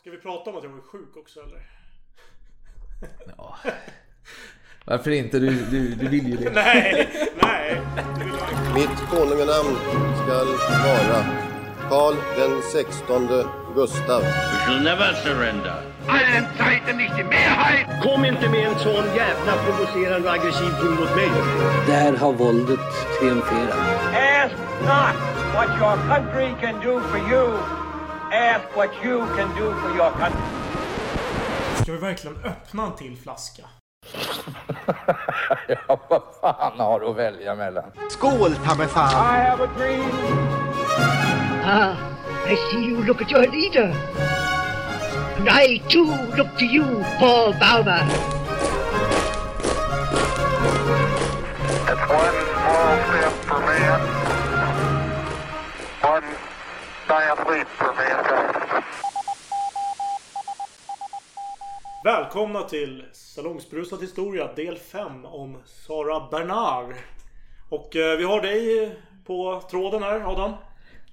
Ska vi prata om att jag var sjuk också eller? Ja. Varför inte? Du, du, du vill ju det. nej, nej. Mitt konunganamn skall vara Karl den sextonde Gustav. We shall never surrender. allen Zeiten nicht die Mehrheit! Kom inte med en sån jävla provocerande och aggressiv ton mot mig. Där har våldet triumferat. Ask not what your country can do for you. Ask what you can do for your country. Ska vi verkligen öppna en till flaska? Ja, vad fan har du att välja mellan? Skål, ta mig fan! I have a dream. Ah, I see you look at your leader. And I too look to you, Paul Bauma. It's one small step Välkomna till Salongsbrusad historia del 5 om Sara Bernard. Och eh, vi har dig på tråden här Adam.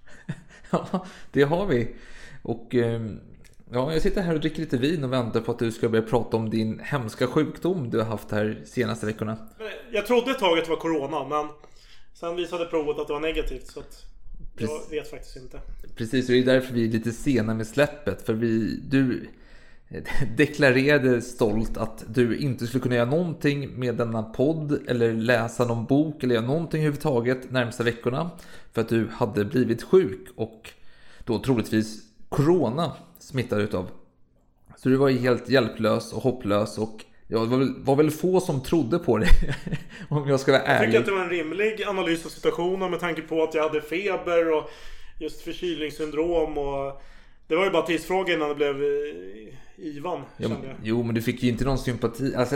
Ja, det har vi. Och ehm, ja, jag sitter här och dricker lite vin och väntar på att du ska börja prata om din hemska sjukdom du har haft här senaste veckorna. Eh, Jag trodde ett tag att det var Corona men sen visade provet att det var negativt så att jag vet faktiskt inte. Precis, och det är därför vi är lite sena med släppet. För vi, du deklarerade stolt att du inte skulle kunna göra någonting med denna podd eller läsa någon bok eller göra någonting överhuvudtaget närmsta veckorna. För att du hade blivit sjuk och då troligtvis corona smittad utav. Så du var helt hjälplös och hopplös och jag var väl, var väl få som trodde på dig. om jag ska vara Jag ärlig. tycker att det var en rimlig analys av situationen med tanke på att jag hade feber och just förkylningssyndrom och det var ju bara tidsfråga innan det blev eh, Ivan kände jag. jo, men du fick ju inte någon sympati. Alltså,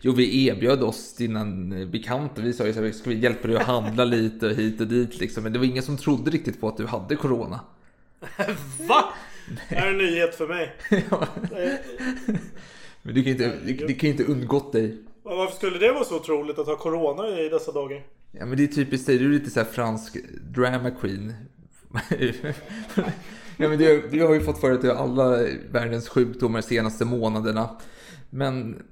jo, vi erbjöd oss dina eh, bekanta. Vi sa ju så här, ska vi hjälpa dig att handla lite och hit och dit liksom. Men det var ingen som trodde riktigt på att du hade corona. Va? Det här är en nyhet för mig. Ja. Men det kan ju inte, det, det kan ju inte undgått dig. Och Varför skulle det vara så otroligt att ha Corona i dessa dagar? Ja, men det är typiskt dig. Du är lite så här fransk drama queen. ja, men du, du har ju fått för dig alla världens sjukdomar de senaste månaderna. Men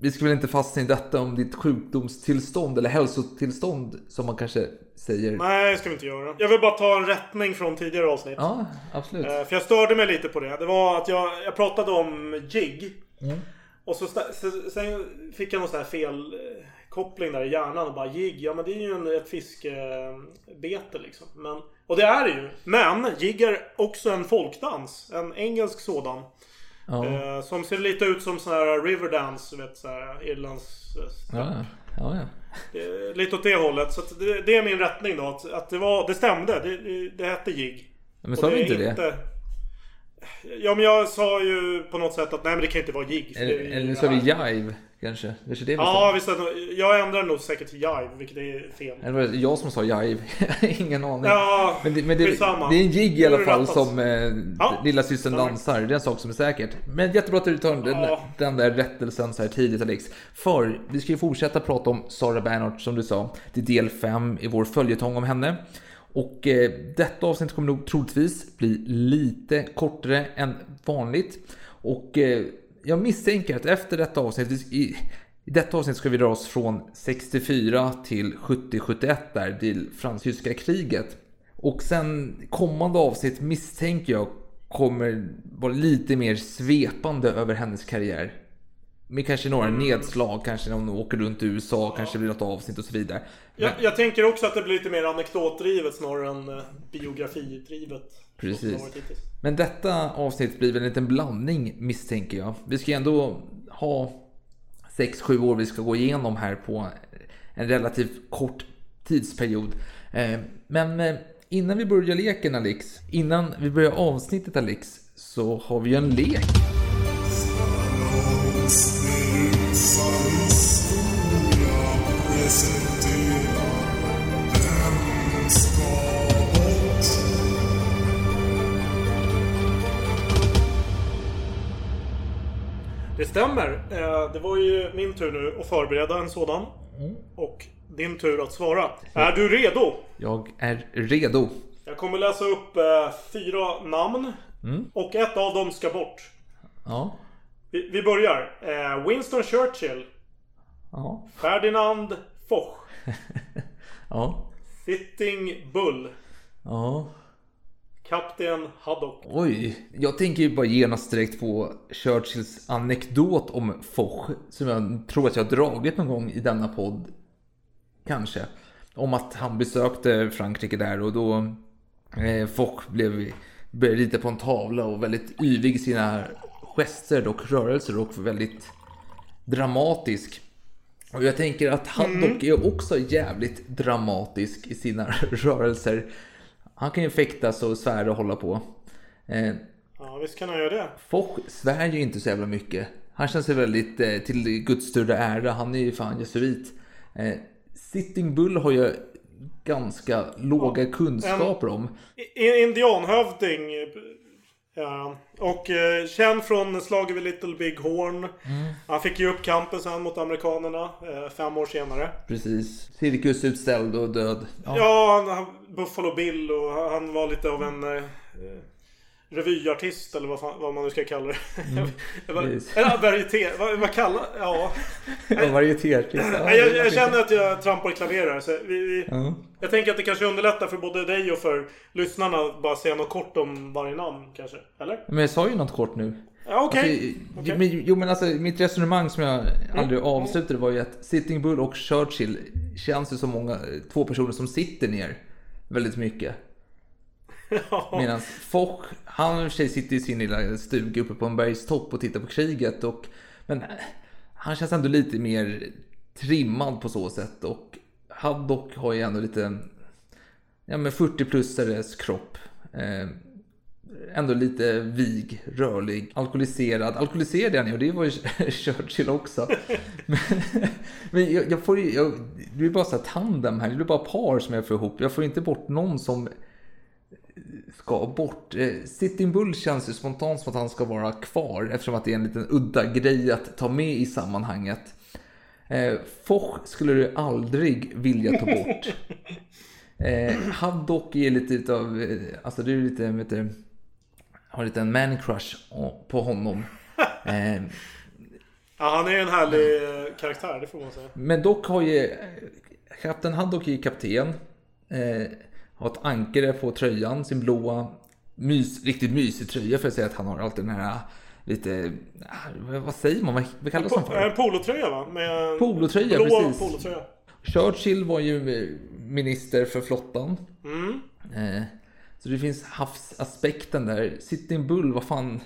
vi ska väl inte fastna i detta om ditt sjukdomstillstånd eller hälsotillstånd som man kanske säger. Nej, det ska vi inte göra. Jag vill bara ta en rättning från tidigare avsnitt. Ja, absolut. Eh, För jag störde mig lite på det. Det var att jag, jag pratade om jigg. Och så, sen fick jag någon sån här fel eh, koppling där i hjärnan och bara jigg, ja men det är ju en, ett fiskebete liksom. Men, och det är det ju. Men jigg är också en folkdans. En engelsk sådan. Ja, Eh, som ser lite ut som sån här Riverdance, du vet så här Irlands... eh, ja, ja. ja. Eh, Lite åt det hållet. Så det, det är min rättning då. Att, att det, var, det stämde. Det, det, hette jigg. Men sa är inte det? Ja men jag sa ju på något sätt att nej men det kan inte vara jigg. Eller, eller sa vi jive kanske? Kanske det vi Ja visst. Jag ändrar nog säkert till jive, vilket är fel. Eller var det jag som sa jive? Ingen aning. Ja, Men, det, men det, det är en jigg i alla fall som eh, Ja, lilla systern dansar. Det är en sak som är säkert. Men jättebra att du tar den, Ja. den där rättelsen så här tidigt Alex. För vi ska ju fortsätta prata om Sara Bernhardt som du sa. Det är del 5 i vår följetong om henne. Och eh, detta avsnitt kommer nog troligtvis bli lite kortare än vanligt. Och eh, jag misstänker att efter detta avsnitt, i, i detta avsnitt ska vi dra oss från 64 till 70-71 där, till fransk-tyska kriget. Och sen kommande avsnitt misstänker jag kommer vara lite mer svepande över hennes karriär. Med kanske några nedslag, kanske när hon åker runt i USA, kanske blir något avsnitt och så vidare. Jag, jag tänker också att det blir lite mer anekdotdrivet snarare än eh, biografidrivet. Precis. Men detta avsnitt blir väl en liten blandning misstänker jag. Vi ska ändå ha 6-7 år vi ska gå igenom här på en relativt kort tidsperiod. Eh, Men eh, innan vi börjar leken Alex, innan vi börjar avsnittet Alex, så har vi ju en lek. Det stämmer. Eh, Det var ju min tur nu att förbereda en sådan. Mm. Och din tur att svara. Är du redo? Jag är redo. Jag kommer läsa upp eh, fyra namn. Mm. Och ett av dem ska bort. Ja. Vi, vi börjar. Eh, Winston Churchill. Ja. Ferdinand Foch. Ja. Sitting Bull. Ja. Kapten Haddock. Oj, jag tänker ju bara genast direkt på Churchills anekdot om Foch som jag tror att jag har dragit någon gång i denna podd. Kanske. Om att han besökte Frankrike där och då eh, Foch blev, började rita på en tavla och väldigt yvig i sina gester och rörelser och väldigt dramatisk. Och jag tänker att Haddock är också jävligt dramatisk i sina rörelser. Han kan ju fäktas och svära och hålla på. Eh, Ja, visst kan han göra det. Foch svär ju inte så jävla mycket. Han känns ju väldigt eh, till Guds större ära. Han är ju fan jesuit. Eh, Sitting Bull har ju ganska låga kunskaper om. I- Indianhövding. Ja. Och eh, känd från slaget vid Little Big Horn. Han fick ju upp kampen sen mot amerikanerna eh, fem år senare. Precis. Cirkusutställd och död. Ja, han, han, Buffalo Bill och han- han var lite av en eh, revyartist eller vad, fan, vad man nu ska kalla det. Precis. Eller varieté, vad, vad kallar Ja. Ja, varietéartist. Ja, Nej, jag, jag känner att jag trampar klaver här. Så vi, vi, Ja. Jag tänker att det kanske underlättar för både dig och för lyssnarna att bara säga något kort om varje namn kanske. Eller? Men jag sa ju något kort nu. Ja, okej. Alltså, Okej. men, jo men alltså mitt resonemang som jag aldrig avslutade var ju att Sitting Bull och Churchill känns ju som många, två personer som sitter ner väldigt mycket. Medan Foch, han i och för sig sitter i sin lilla stuga uppe på en bergstopp och tittar på kriget. Och, men han känns ändå lite mer trimmad på så sätt. Och Haddock har ju ändå lite ja, men 40-plussares kropp. Eh, ändå lite vig, rörlig, alkoholiserad. Alkoholiserad är han ju och det var ju Churchill också. Men, men jag, jag får ju, jag, det blir bara så här tandem här, det blir bara par som jag får ihop. Jag får inte bort någon som ska bort. Eh, Sitting Bull känns ju spontant som att han ska vara kvar eftersom att det är en liten udda grej att ta med i sammanhanget. Eh, Foch skulle du aldrig vilja ta bort. Eh, Haddock är lite utav, eh, alltså det är lite, vet du, har lite en man crush på honom. Eh, Ja, han är en härlig eh, karaktär, det får man säga. men dock har ju eh, kapten Haddock är ju kapten. Eh, har ett ankare på tröjan, sin blåa, mys, riktigt mysig tröja för att säga att han har alltid den här lite, ah, vad säger man, vad, kallas han för? En polotröja va? Med Polotröja, blå precis. polotröja. Churchill var ju eh, minister för flottan. Mm. Eh, så det finns havsaspekten där. Sitting Bull, vad fan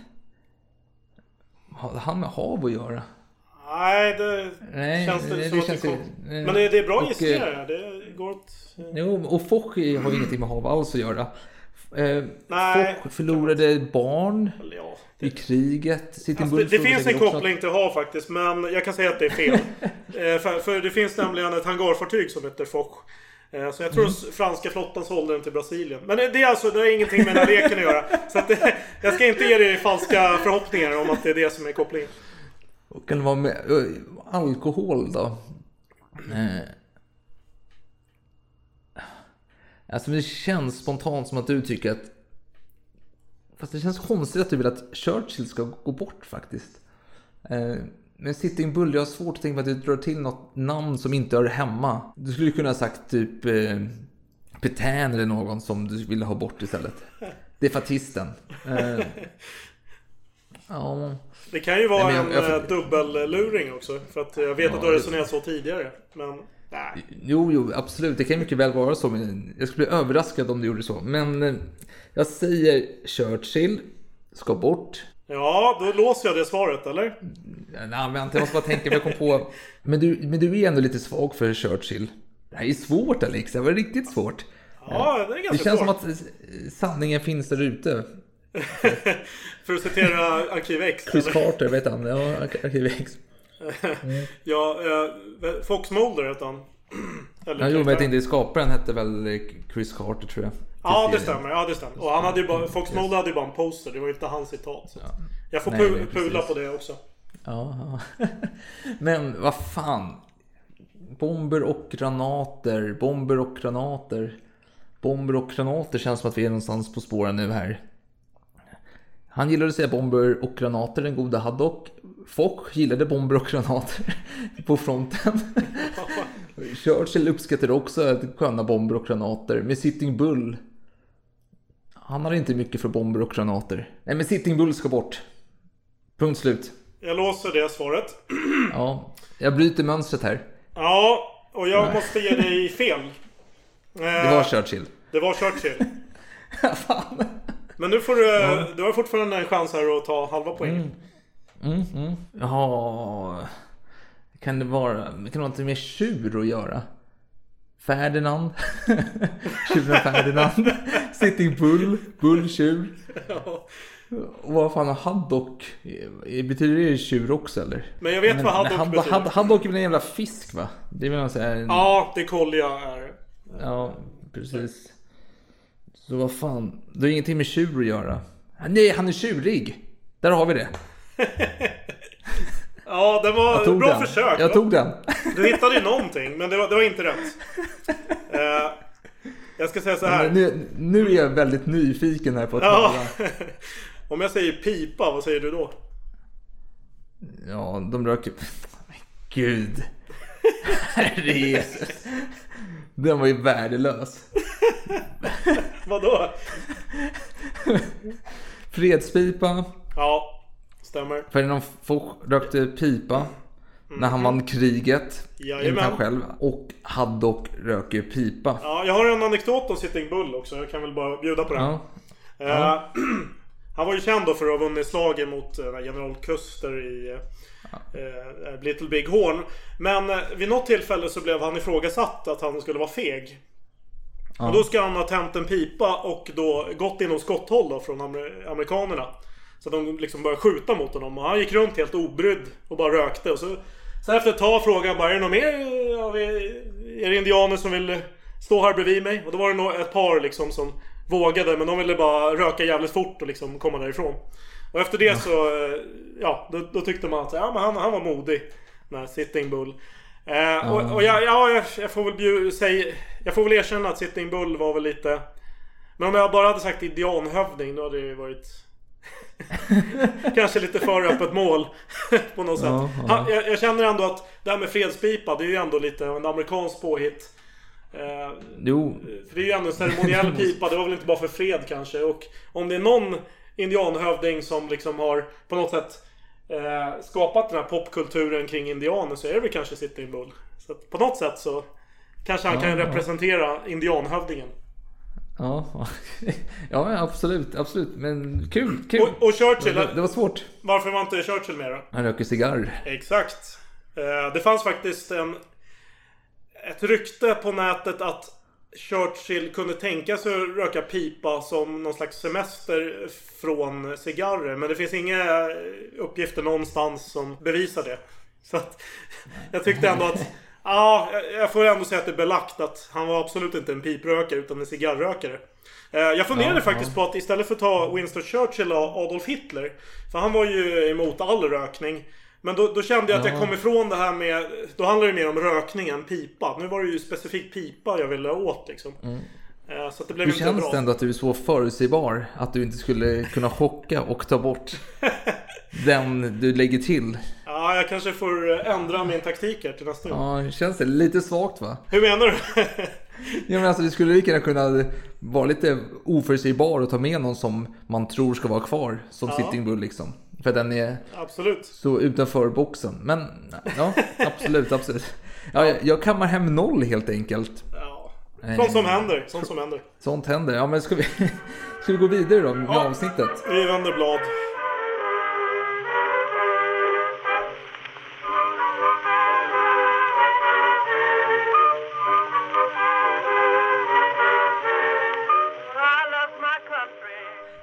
har han med hav att göra? Nej, det Nej, känns det, det- det att känns det eh, Men det, det är bra gissningar. Det går åt... Jo, och Foch har ju ingenting med hav alls att göra. Eh, Nej. Foch förlorade barn Ja. i kriget. Alltså, det, det finns en koppling till hav faktiskt, men jag kan säga att det är fel. eh, för, för det finns nämligen ett hangarfartyg som heter Foch. Eh, så jag tror Mm. franska flottan sålde den till Brasilien. Men det, det är alltså det har ingenting med den här leken att göra. Så att det, jag ska inte ge dig falska förhoppningar om att det är det som är kopplingen. Och kan det vara med alkohol då? Eh. Alltså det känns spontant som att du tycker att... Fast det känns konstigt att du vill att Churchill ska gå bort faktiskt. Eh, Men Sitting Bull, jag har svårt att tänka mig att du drar till något namn som inte hör hemma. Du skulle kunna ha sagt typ eh, Petain eller någon som du ville ha bort istället. Defatisten. Eh, ja. Det kan ju vara Nej, jag- en jag- eh, dubbelluring också. För att jag vet Ja, att du har det- resonerat så tidigare. Men nej. Jo, jo, absolut. Det kan mycket väl vara så. Men jag skulle bli överraskad om du gjorde så. Men eh, jag säger Churchill ska bort. Ja, då låser jag det svaret, eller? Nej, vänta, jag måste bara tänka. Jag kom på. Men du, men du är ändå lite svag för Churchill. Det här är svårt Alex. Det var riktigt svårt. Ja, det är Det ganska känns svårt. som att eh, sanningen finns där ute. För att citera Arkiv X. Chris eller? Carter, vet han? Ja, Arkiv X. ja, eh, Fox Mulder heter han. Eller Ja, jo, men jag karaktär. tänkte skaparen hette väl Chris Carter tror jag. Ja, det Till serien. stämmer. Ja, det stämmer. Och han hade ju bara, Fox Mulder hade ju bara en poster. Det var ju inte hans citat. Så. Jag får Nej, pu- nej, pula på det också. Ja, men vad fan. Bomber och granater, bomber och granater. Bomber och granater känns som att vi är någonstans på spåren nu här. Han gillade att säga bomber och granater, den goda Haddock. Foch gillade bomber och granater på fronten. Churchill uppskattade också att sköna bomber och granater. Med Sitting Bull. Han hade inte mycket för bomber och granater. Nej, men Sitting Bull ska bort. Punkt slut. Jag låser det svaret. Ja, jag bryter mönstret här. Ja, och jag måste ge dig fel. Det var Churchill. Det var Churchill. Men nu får du, du har fortfarande en chans här att ta halva poängen. Mm, mm. Ja, kan det vara, kan det vara något med tjur att göra? Ferdinand? Tjuren Ferdinand? Sitting Bull? Bulltjur? Ja. Och vad fan har haddock? Betyder det tjur också eller? Men jag vet vad haddock had, betyder. had, Haddock är väl en jävla fisk va? Det är väl någon sån här... Ja, det kolliga är Ja, precis. Så vad fan, det har ingenting med tjur att göra. Nej, han är tjurig. Där har vi det. Ja, det var tog bra den. försök. Jag tog den. Du hittade ju någonting, men det var, det var inte rätt. Eh, jag ska säga så här. Nu, nu är jag väldigt nyfiken här på att Ja. höra. Om jag säger pipa, vad säger du då? Ja, de röker... Men Gud. Herre Jesus. Den var ju värdelös. Vadå? Fredspipa. Ja, stämmer. Ferdinand Foch rökte pipa. När han vann kriget. Jajamän. Han själv. Och Haddock röker pipa. Ja, jag har en anekdot om Sitting Bull också. Jag kan väl bara bjuda på den. Ja. Eh, han var ju känd då för att ha vunnit slaget mot eh, general Custer i eh, Little Big Horn. Men eh, vid något tillfälle så blev han ifrågasatt att han skulle vara feg. Och då ska han ha tänt en pipa och då gått inom skotthåll då från amer- amerikanerna. Så de liksom började skjuta mot honom och han gick runt helt obrydd och bara rökte. Och så, sen efter ett tag frågade han bara är det någon mer er, är det indianer som vill stå här bredvid mig? Och då var det nog ett par liksom som vågade men de ville bara röka jävligt fort och liksom komma därifrån. Och efter det så, eh, ja, då, då tyckte man att ja, men han, han var modig. Den här Sitting Bull. Eh, och, och jag, ja, jag, får väl bju, säga, jag får väl erkänna att Sitting Bull var väl lite... Men om jag bara hade sagt indianhövding då hade det ju varit... Kanske lite för öppet mål på något sätt. Han, jag, jag känner ändå att det här med fredspipa, det är ju ändå lite en amerikansk påhitt. Eh, Jo, för det är ju ändå en ceremoniell pipa, det var väl inte bara för fred kanske. Och om det är någon indianhövding som liksom har på något sätt eh, skapat den här popkulturen kring indianer så är det väl kanske Sitting Bull. Så på något sätt så kanske han Ja, kan ja. representera indianhövdingen. ja, ja absolut, absolut. Men kul, kul. Och, och Churchill, det, det var svårt. varför var inte Churchill med då? Han röker cigarr. Exakt. Eh, det fanns faktiskt en, ett rykte på nätet att Churchill kunde tänka sig att röka pipa som någon slags semester från cigarrer. Men det finns inga uppgifter någonstans som bevisar det. Så att jag tyckte ändå att Ja, jag- får ändå säga att det är belagt att han var absolut inte en piprökare utan en cigarrrökare. Eh, Jag funderade Ja, faktiskt på att istället för att ta Winston Churchill och Adolf Hitler. För han var ju emot all rökning. Men då, då kände jag att jag Ja. kom ifrån det här med... Då handlar det mer om rökning än pipa. Nu var det ju specifikt pipa jag ville åt liksom. Eh, Så det blev Hur inte känns bra. det ändå att du är så förutsägbar? Att du inte skulle kunna chocka och ta bort den du lägger till? Ja, jag kanske får ändra min taktik här till nästa gång. Ja, känns det lite svagt va? Hur menar du? Ja, men alltså, du skulle lika gärna kunna vara lite oförutsägbar och ta med någon som man tror ska vara kvar som Ja. Sitting Bull liksom. För den är Absolut. så utanför boxen. Men ja, absolut, absolut. Ja, jag, jag kammar hem noll helt enkelt. Ja. Sånt som händer. Sånt som händer. Sånt händer. Ja, men ska vi, ska vi gå vidare då med Ja. avsnittet? Vi vänder blad.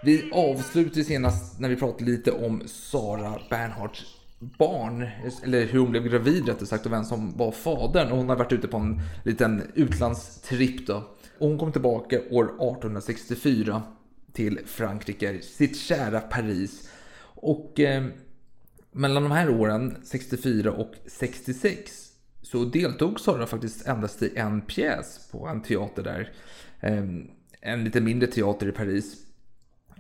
Vi avslutade senast när vi pratade lite om Sara Bernhards barn, eller hur hon blev gravid rättare sagt och vem som var fadern. Och hon har varit ute på en liten utlandstripp då. Och hon kom tillbaka år 1864 till Frankrike, sitt kära Paris. Och eh, mellan de här åren, 64 och 66, så deltog Sara faktiskt endast i en pjäs på en teater där. Eh, en lite mindre teater i Paris.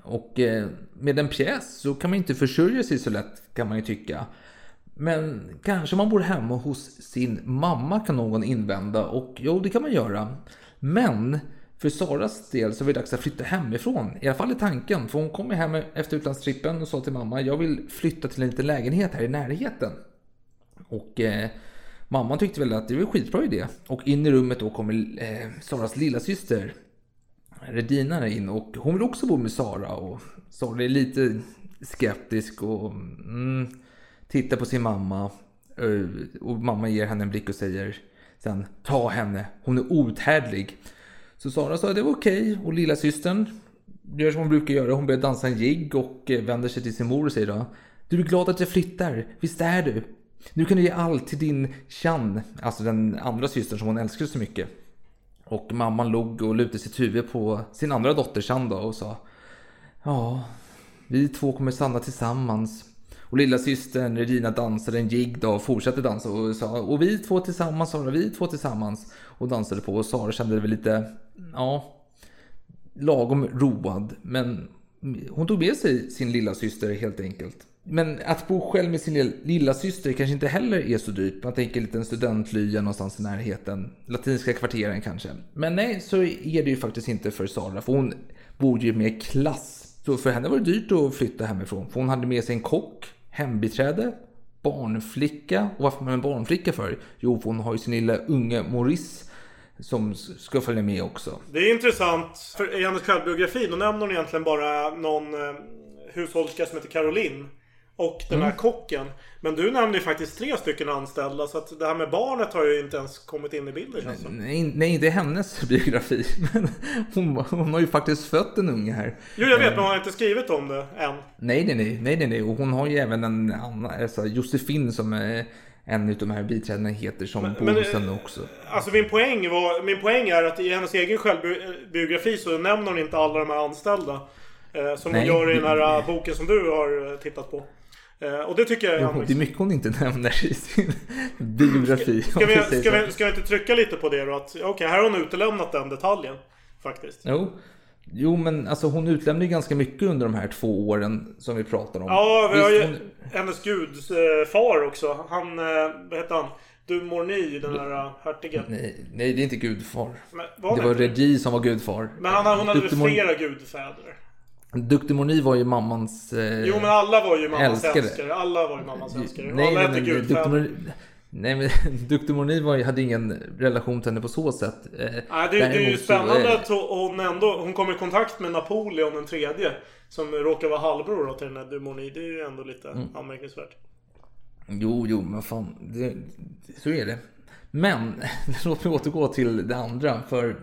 Och eh, med en pjäs så kan man inte försörja sig så lätt kan man ju tycka. Men kanske man bor hemma hos sin mamma kan någon invända och jo, det kan man göra. Men för Saras del så var det dags att flytta hemifrån. I alla fall i tanken. För hon kom ju hem efter utlandstrippen och sa till mamma jag vill flytta till en liten lägenhet här i närheten. Och eh, mamman tyckte väl att det var en skitbra idé. Och in i rummet då kommer eh, Saras lilla syster Redina in och hon vill också bo med Sara. Och Sara är lite skeptisk och mm, tittar på sin mamma. Eh, och mamma ger henne en blick och säger sen ta henne, hon är outhärdlig. Så Sara sa att det var okej okay. och lilla systern gör som hon brukar göra. Hon börjar dansa en jigg och eh, vänder sig till sin mor och säger då Du är glad att jag flyttar, visst är du? Nu kan du ge allt till din Chan, alltså den andra systern som hon älskar så mycket. Och mamman log och lutade sitt huvud på sin andra dotter Chan och sa Ja, vi två kommer stanna tillsammans. Och lilla systern Regina dansade en jigg och fortsatte dansa och sa och vi två tillsammans Sara, vi två tillsammans. Och dansade på och Sara kände väl lite, ja, lagom road. Men hon tog med sig sin lilla syster helt enkelt. Men att bo själv med sin lilla syster kanske inte heller är så dyrt. Man tänker en liten studentlya någonstans i närheten. Latinska kvarteren kanske. Men nej, så är det ju faktiskt inte för Sara. För hon bor ju med klass. Så för henne var det dyrt att flytta hemifrån. För hon hade med sig en kock, hembiträde, barnflicka. Och varför har man en barnflicka för? Jo, för hon har ju sin lilla unge Maurice som ska följa med också. Det är intressant. För i hennes självbiografi då nämner hon egentligen bara någon eh, hushållerska som heter Caroline. Och den här mm. kocken. Men du nämnde ju faktiskt tre stycken anställda. Så att det här med barnet har ju inte ens kommit in i bilden känns nej, nej, det är hennes biografi. Men hon, hon har ju faktiskt fött en unge här. Jo, jag vet, men hon har inte skrivit om det än. Nej, nej, nej. nej, nej, nej. Och hon har ju även en annan, alltså Josefin som är en av de här biträdena heter som men, bor hos henne också. Alltså min poäng, var, min poäng är att i hennes egen självbiografi så nämner hon inte alla de här anställda. Eh, som Nej, hon gör i den här boken som du har eh, tittat på. Eh, och det tycker jag jo, Det är mycket hon inte nämner i sin biografi. Ska, ska, vi, ska, vi, ska vi inte trycka lite på det då? Okej, okay, här har hon utelämnat den detaljen. Faktiskt. Jo. Jo men alltså hon utelämnar ju ganska mycket under de här två åren som vi pratar om. Ja, vi har ju hon... hennes gudfar också. Han, eh, vad heter han? Du Morny, den där eh, hertigen. Nej, nej, det är inte gudfar. Men, var det, det var Regi som var gudfar. Men han, hon hade väl flera gudfäder? Duktig Moni var ju mammans eh, Jo men alla var ju mammans älskare. älskare. Alla var ju mammans älskare. Nej, alla hette gudfäder. Nej men Duktig Moni var, hade ingen relation till henne på så sätt. Eh, Nej, det, det är ju spännande att hon ändå hon kommer i kontakt med Napoleon den tredje. Som råkar vara halvbror till den här Dumoni. Det är ju ändå lite mm. anmärkningsvärt. Jo, jo, men fan. Det, så är det. Men låt mig återgå till det andra. För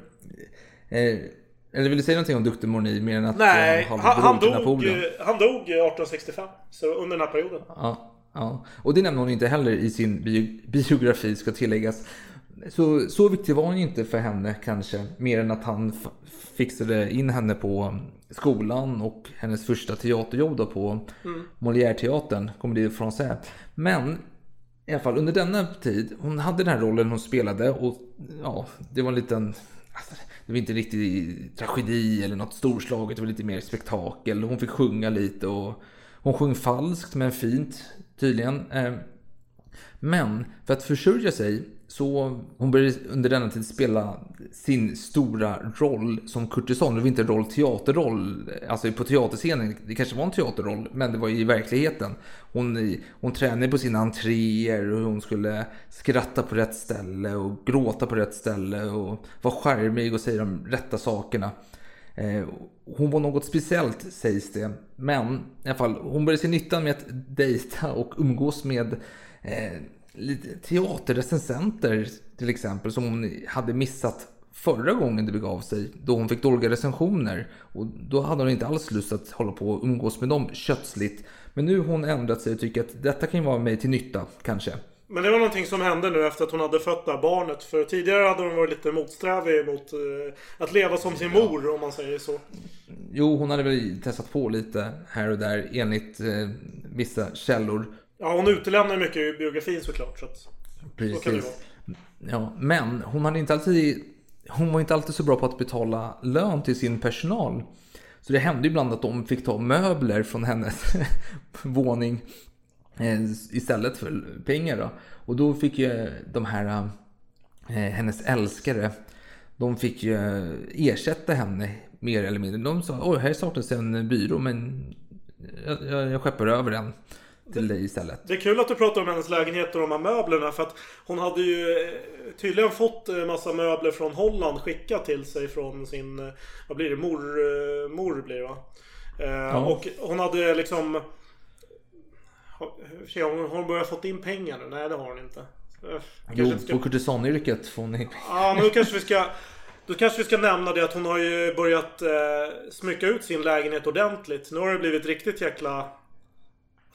eh, eller vill du säga någonting om Duktig Morni mer än att Nej, han, han, dog, han dog 1865. Så under den här perioden. Ja, ja. Och det nämner hon inte heller i sin biografi ska tilläggas. Så, så viktig var hon inte för henne kanske. Mer än att han fixade in henne på skolan och hennes första teaterjobb då på mm. Molière-teatern, Comédie Française. Men i alla fall under denna tid, hon hade den här rollen hon spelade och ja, det var en liten Alltså, det var inte riktigt tragedi eller något storslaget. Det var lite mer spektakel. Hon fick sjunga lite och hon sjöng falskt men fint tydligen. Eh, men för att försörja sig så hon började under denna tid spela sin stora roll som kurtisan. Det var inte en roll teaterroll, alltså på teaterscenen. Det kanske var en teaterroll, men det var i verkligheten. Hon, hon tränade på sina entréer och hon skulle skratta på rätt ställe och gråta på rätt ställe och vara skärmig och säga de rätta sakerna. Eh, hon var något speciellt sägs det. Men i alla fall, hon började se nyttan med att dejta och umgås med eh, lite teaterrecensenter till exempel som hon hade missat förra gången det begav sig då hon fick dåliga recensioner. Och då hade hon inte alls lust att hålla på och umgås med dem kötsligt. Men nu har hon ändrat sig och tycker att detta kan ju vara mig till nytta kanske. Men det var någonting som hände nu efter att hon hade fött det här barnet. För tidigare hade hon varit lite motsträvig mot eh, att leva som sin mor om man säger så. Jo, hon hade väl testat på lite här och där enligt eh, vissa källor. Ja, hon utelämnar mycket i biografin såklart. Så att, Precis. Så kan det vara. Ja, men hon hade inte alltid... Hon var inte alltid så bra på att betala lön till sin personal. Så det hände ibland att de fick ta möbler från hennes våning eh, istället för pengar. Då. Och då fick ju de här, eh, eh, hennes älskare, de fick ju ersätta henne mer eller mindre. De sa, oj här saknas en byrå men jag, jag, jag skeppar över den till dig istället. Det är kul att du pratar om hennes lägenhet och de här möblerna för att hon hade ju eh, tydligen fått eh, massa möbler från Holland skickat till sig från sin, eh, vad blir det, mor, mor blir det va? Ja. Och hon hade liksom Har hon, hon börjat fått in pengar nu? Nej det har hon inte. Kanske Jo, ska- på kurtisanyrket får ni... Ja, men då kanske vi ska... Då kanske vi ska nämna det att hon har ju börjat eh, smycka ut sin lägenhet ordentligt. Nu har det blivit riktigt jäkla...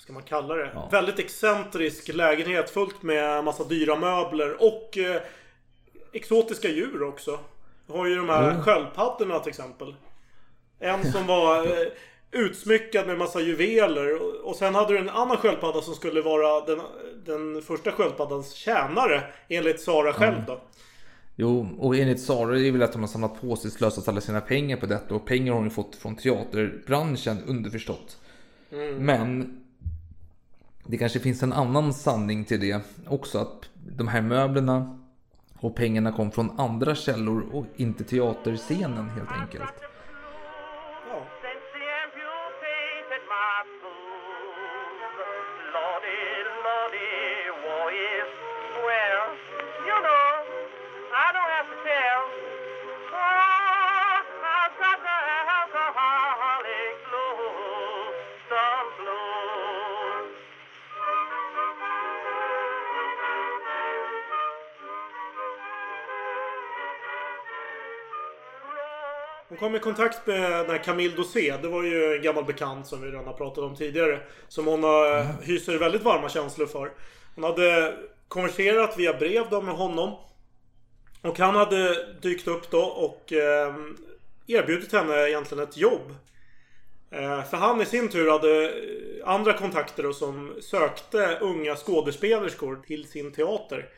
Ska man kalla det? Väldigt excentrisk lägenhet fullt med massa dyra möbler och eh, exotiska djur också. Du har ju de här Mm. sköldpaddorna till exempel. En som var eh, utsmyckad med massa juveler. Och- Och sen hade du en annan sköldpadda som skulle vara den, den första sköldpaddans tjänare. Enligt Sara själv då. Jo, och enligt Sara är det väl att de har samlat på sig slösat alla sina pengar på detta och pengar har hon ju fått från teaterbranschen underförstått. Mm. Men det kanske finns en annan sanning till det också att de här möblerna och pengarna kom från andra källor och inte teaterscenen helt enkelt. Kom i kontakt med den här Camille Dosé. Det var ju en gammal bekant som vi redan har pratat om tidigare. Som hon har, hyser väldigt varma känslor för. Hon hade konverserat via brev då med honom. Och han hade dykt upp då och eh, erbjudit henne egentligen ett jobb. Eh, för han i sin tur hade eh, andra kontakter då som sökte unga skådespelerskor till sin teater.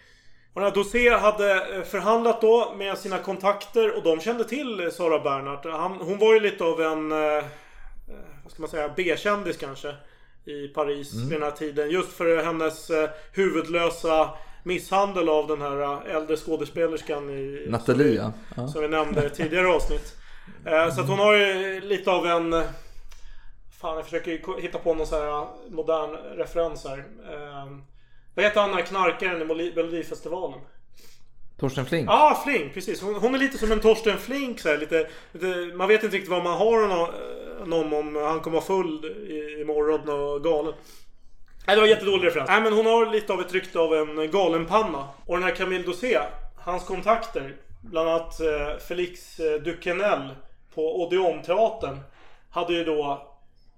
Och Dosé hade eh, förhandlat då med sina kontakter och de kände till Sara Bernhardt. Han, hon var ju lite av en, eh, eh, vad ska man säga, B-kändis kanske. I Paris Mm. vid den här tiden. Just för hennes huvudlösa misshandel av den här äldre skådespelerskan i... Nathalie, som vi, ja. som vi nämnde i tidigare avsnitt. Så att hon har ju lite av en... Fan, jag försöker hitta på någon så här modern referens här. Eh, vad heter han den här knarkaren i Melodifestivalen? Torsten Flink. Ja, ah, Flink, precis. Hon, hon är lite som en Torsten Flink så här, lite, lite, Man vet inte riktigt vad man har honom, honom om han kommer vara full i, imorgon och galen. Nej, det var jättedålig referens. Nej, men hon har lite av ett rykte av en galenpanna. Och den här Camille Dosé, hans kontakter, bland annat eh, Felix eh, Duquesnel på Odeonteatern, hade ju då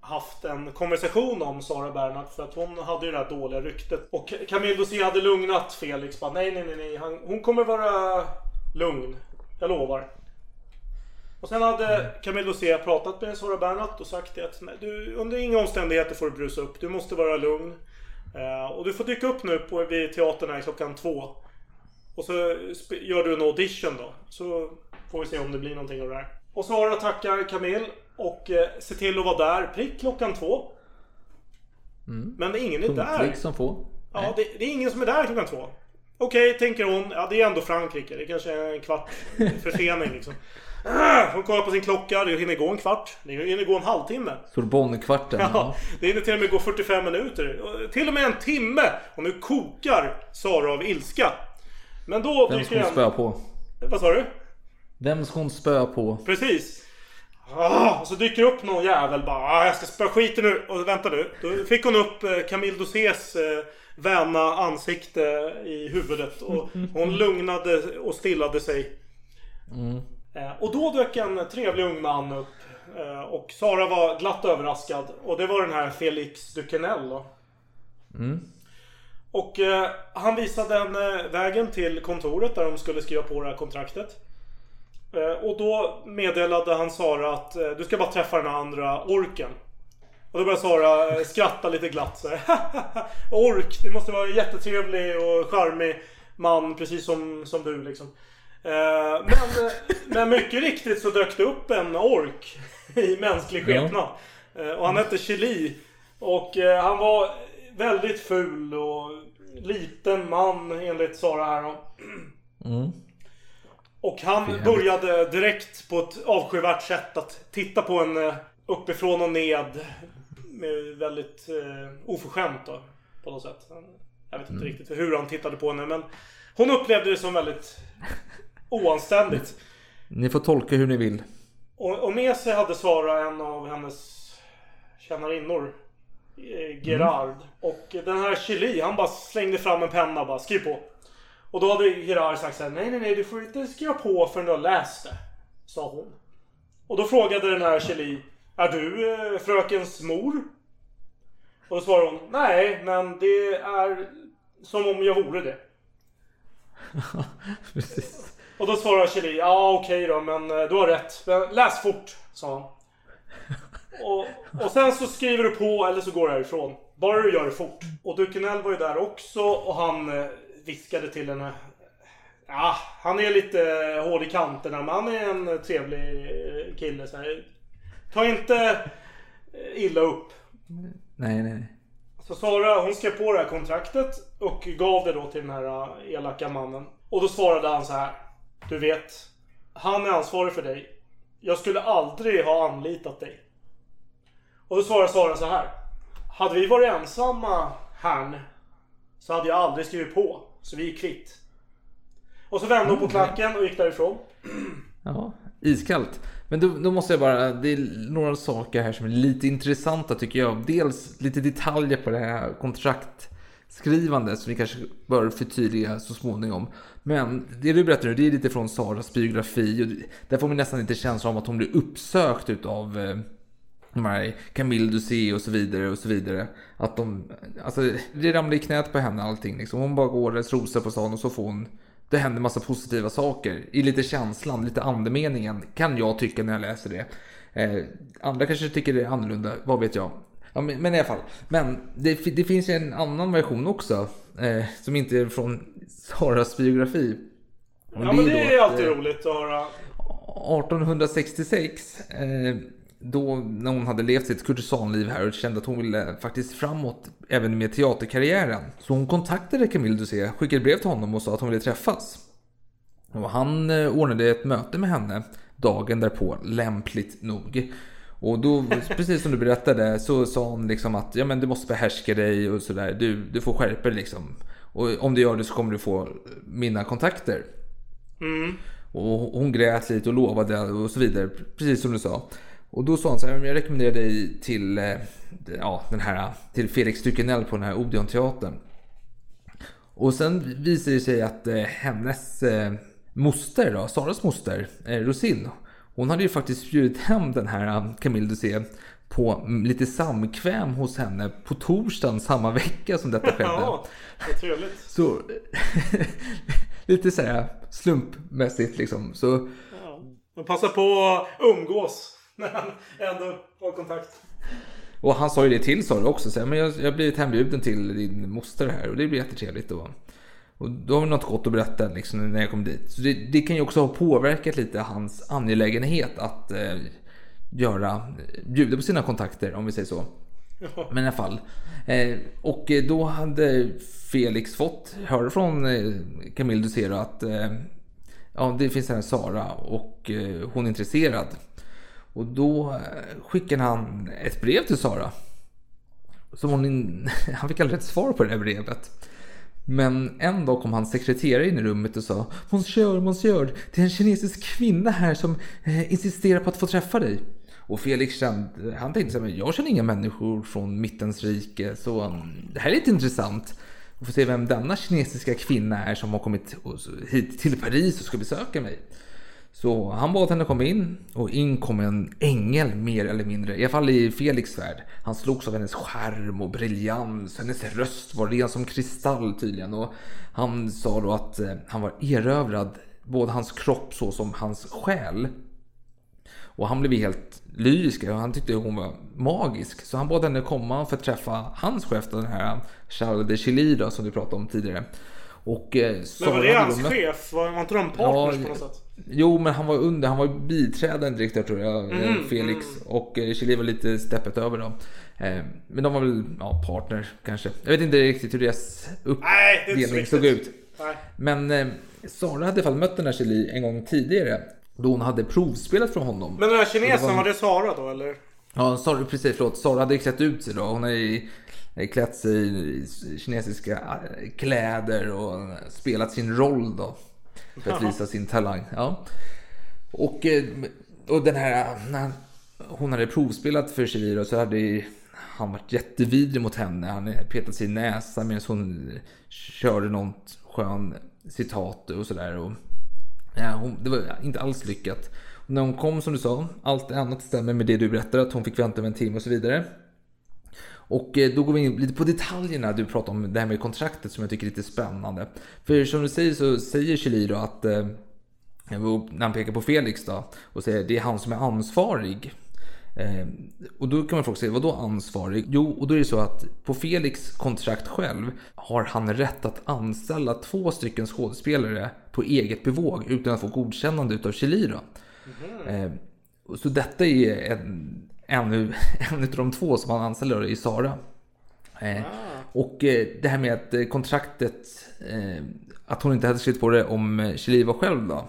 haft en konversation om Sara Bernhardt för att hon hade ju det här dåliga ryktet. Och Camille Dosé hade lugnat Felix bara nej, nej, nej, nej. Han, hon kommer vara lugn. Jag lovar. Och sen hade Camille Dosé pratat med Sara Bernhardt och sagt att nej, du, under inga omständigheter får du brusa upp. Du måste vara lugn. Eh, och du får dyka upp nu på, vid teatern här klockan två. Och så gör du en audition då. Så får vi se om det blir någonting av det här. Och Sara tackar Camille och eh, ser till att vara där prick klockan två. Mm. Men ingen är där. Punktlig som få. Ja, det, det är ingen som är där klockan två. Okej, tänker hon. Ja, det är ändå Frankrike. Det kanske är en kvart försening liksom. Ah, Hon kollar på sin klocka. Det hinner gå en kvart. Det hinner gå en halvtimme. Sorbonnekvarten. Ja, det hinner till och med gå 45 minuter. Till och med en timme. Och nu kokar Sara av ilska. Men då Vem ska hon spöa på? Vad sa du? Vem ska hon spöa på? Precis. Ah, och så dyker upp någon jävel bara ah, jag ska spöa skiten nu. Och vänta nu. Då fick hon upp eh, Camille Dosés eh, väna ansikte i huvudet. Och hon lugnade och stillade sig. Mm. Eh, och då dök en trevlig ung man upp. Eh, och Sara var glatt överraskad. Och det var den här Felix Duquesnel då. Mm. Och eh, han visade henne vägen till kontoret där de skulle skriva på det här kontraktet. Eh, och då meddelade han Sara att eh, du ska bara träffa den här andra orken. Och då började Sara eh, skratta lite glatt så här. Ork, det måste vara en jättetrevlig och charmig man precis som, som du liksom. Men, men mycket riktigt så dök det upp en ork. i mänsklig skepnad. Och han hette Chili. Och han var väldigt ful och liten man enligt Sara här. Mm. Och han började direkt på ett avskyvärt sätt att titta på en eh, uppifrån och ned. Med väldigt eh, oförskämt då. På något sätt. Jag vet inte riktigt hur han tittade på henne men hon upplevde det som väldigt oanständigt. Ni får tolka hur ni vill. Och, och med sig hade Sara en av hennes tjänarinnor. eh, Gerard. Och den här Chili, han bara slängde fram en penna och bara skriv på. Och då hade Gerard sagt såhär, nej nej nej du får inte skriva på förrän du har läst det. Sa hon. Och då frågade den här Chili, är du eh, frökens mor? Och då svarade hon, nej men det är som om jag vore det. Precis. Och då svarar Chili, ja okej då men eh, du har rätt. Men läs fort, sa han. Och, och sen så skriver du på eller så går du härifrån. Bara du gör det fort. Och Dukenell var ju där också och han eh, viskade till henne. Ja, han är lite hård i kanterna men han är en trevlig kille så här. Ta inte illa upp. Nej, nej, nej. Så Sara hon skrev på det här kontraktet och gav det då till den här elaka mannen. Och då svarade han så här. Du vet, han är ansvarig för dig. Jag skulle aldrig ha anlitat dig. Och då svarade Sara så här. Hade vi varit ensamma här så hade jag aldrig skrivit på. Så vi är kvitt. Och så vände hon på klacken och gick därifrån. Ja, iskallt. Men då, då måste jag bara, det är några saker här som är lite intressanta tycker jag. Dels lite detaljer på det här kontraktskrivandet som vi kanske bör förtydliga så småningom. Men det du berättar nu, det är lite från Saras biografi. Och där får man nästan inte känslan av att hon blir uppsökt utav eh, de här Camille Dusé och så vidare och så vidare. Att de, alltså det ramlar i knät på henne allting liksom. Hon bara går och rosar på stan och så får hon det händer massa positiva saker. I lite känslan, lite andemeningen kan jag tycka när jag läser det. Eh, andra kanske tycker det är annorlunda, vad vet jag. Ja, men, men i alla fall. Men det, det finns ju en annan version också. Eh, som inte är från Saras biografi. Och Ja men det då är alltid eh, roligt att höra. 1866, eh, då när hon hade levt sitt kurtisanliv här och kände att hon ville faktiskt framåt även med teaterkarriären. Så hon kontaktade Camille Dusé, skickade brev till honom och sa att hon ville träffas. Och han eh, ordnade ett möte med henne dagen därpå, lämpligt nog. Och då, precis som du berättade, så sa han liksom att ja, men du måste behärska dig och sådär. Du, du får skärpa dig liksom. Och om du gör det så kommer du få mina kontakter. Mm. Och hon grät lite och lovade och så vidare, precis som du sa. Och då sa han så här, "Men jag rekommenderar dig till, eh, ja, den här, till Felix Dukenell på den här Odeon-teatern. Och sen visade det sig att eh, hennes eh, moster, då, Saras moster, Rosin, hon hade ju faktiskt bjudit hem den här Camille Dusé på lite samkväm hos henne på torsdagen samma vecka som detta skedde. Ja, trevligt. Så lite så här slumpmässigt liksom. Så Ja. Men passa på att umgås när han ändå har kontakt. Och han sa ju det till Sara också. Så här, men jag, jag har blivit hembjuden till din moster här och det blir jättetrevligt. Och, och då har vi något gott att berätta liksom, när jag kom dit. Så det, det kan ju också ha påverkat lite hans angelägenhet att eh, göra, bjuda på sina kontakter om vi säger så. Men i alla fall. Eh, och då hade Felix fått höra från eh, Camille Dusero att eh, ja, det finns en Sara och eh, hon är intresserad. Och då eh, skickade han ett brev till Sara. Som hon in, han fick aldrig ett svar på det här brevet. Men en dag kom hans sekreterare in i rummet och sa Monsieur, monsieur, det är en kinesisk kvinna här som eh, insisterar på att få träffa dig. Och Felix kände, han tänkte så här, men jag känner inga människor från mittens rike så mm, det här är lite intressant. Vi får se vem denna kinesiska kvinna är som har kommit hit till Paris och ska besöka mig. Så han bad henne komma in och in kom en ängel mer eller mindre. I alla fall i Felix värld. Han slogs av hennes skärm och briljans. Hennes röst var ren som kristall tydligen. Och han sa då att eh, han var erövrad. Både hans kropp så som hans själ. Och han blev helt lyrisk och han tyckte hon var magisk. Så han bad henne komma för att träffa hans chef, den här Charles de Chilly då, som du pratade om tidigare. Och eh, Men var det hans chef? Var var inte de partners Ja, på något sätt? Jo, men han var under. Han var biträdande direktör tror jag, eh, Mm, Felix. Och eh, Chile var lite steppet över då. Eh, Men de var väl ja, partner kanske. Jag vet inte riktigt hur deras är uppdelning såg ut. Nej. Men eh, Sara hade i alla fall mött den här Chili en gång tidigare. Då hon hade provspelat från honom. Men den här kinesen, var- var det Sara då eller? Ja, Sara, precis. Förlåt. Sara hade klätt ut sig då. Hon hade i- klätt sig i kinesiska eh, kläder och spelat sin roll då. För att visa sin talang. Ja. Och, eh, och den här, när hon hade provspelat för Shihiro så hade han varit jättevidrig mot henne. Han petat sig i näsan medan hon körde något skön citat och sådär. Och, ja, hon, det var inte alls lyckat. Och när hon kom som du sa, allt annat stämmer med det du berättade, att hon fick vänta med en timme och så vidare. Och eh, då går vi in lite på detaljerna. Du pratar om det här med kontraktet som jag tycker är lite spännande. För som du säger så säger Chili då att eh, när han pekar på Felix då och säger det är han som är ansvarig. Eh, och då kan man fråga sig, vad då ansvarig? Jo, och då är det så att på Felix kontrakt själv har han rätt att anställa två stycken skådespelare på eget bevåg utan att få godkännande utav Chili då. Eh, och så detta är en, en, en av de två som han anställer i Sara. Eh, och eh, det här med att eh, kontraktet, eh, att hon inte hade skrivit på det om eh, Chili var själv då.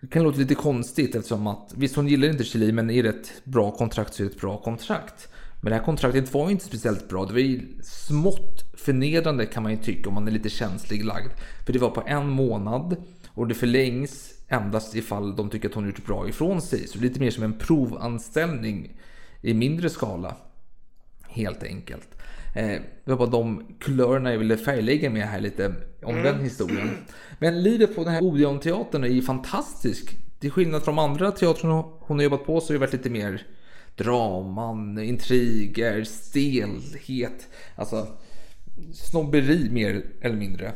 Det kan låta lite konstigt eftersom att visst hon gillar inte Chili men är det ett bra kontrakt så är det ett bra kontrakt. Men det här kontraktet var inte speciellt bra. Det var ju smått förnedrande kan man ju tycka om man är lite känslig lagd. För det var på en månad och det förlängs endast ifall de tycker att hon gjort bra ifrån sig. Så lite mer som en provanställning i mindre skala. Helt enkelt. Eh, det var bara de kulörerna jag ville färglägga med här lite om Mm. den historien. Men livet på den här Odeon-teatern är ju fantastisk. Till skillnad från de andra teatrarna hon har jobbat på så har det varit lite mer draman, intriger, stelhet. Alltså snobberi mer eller mindre.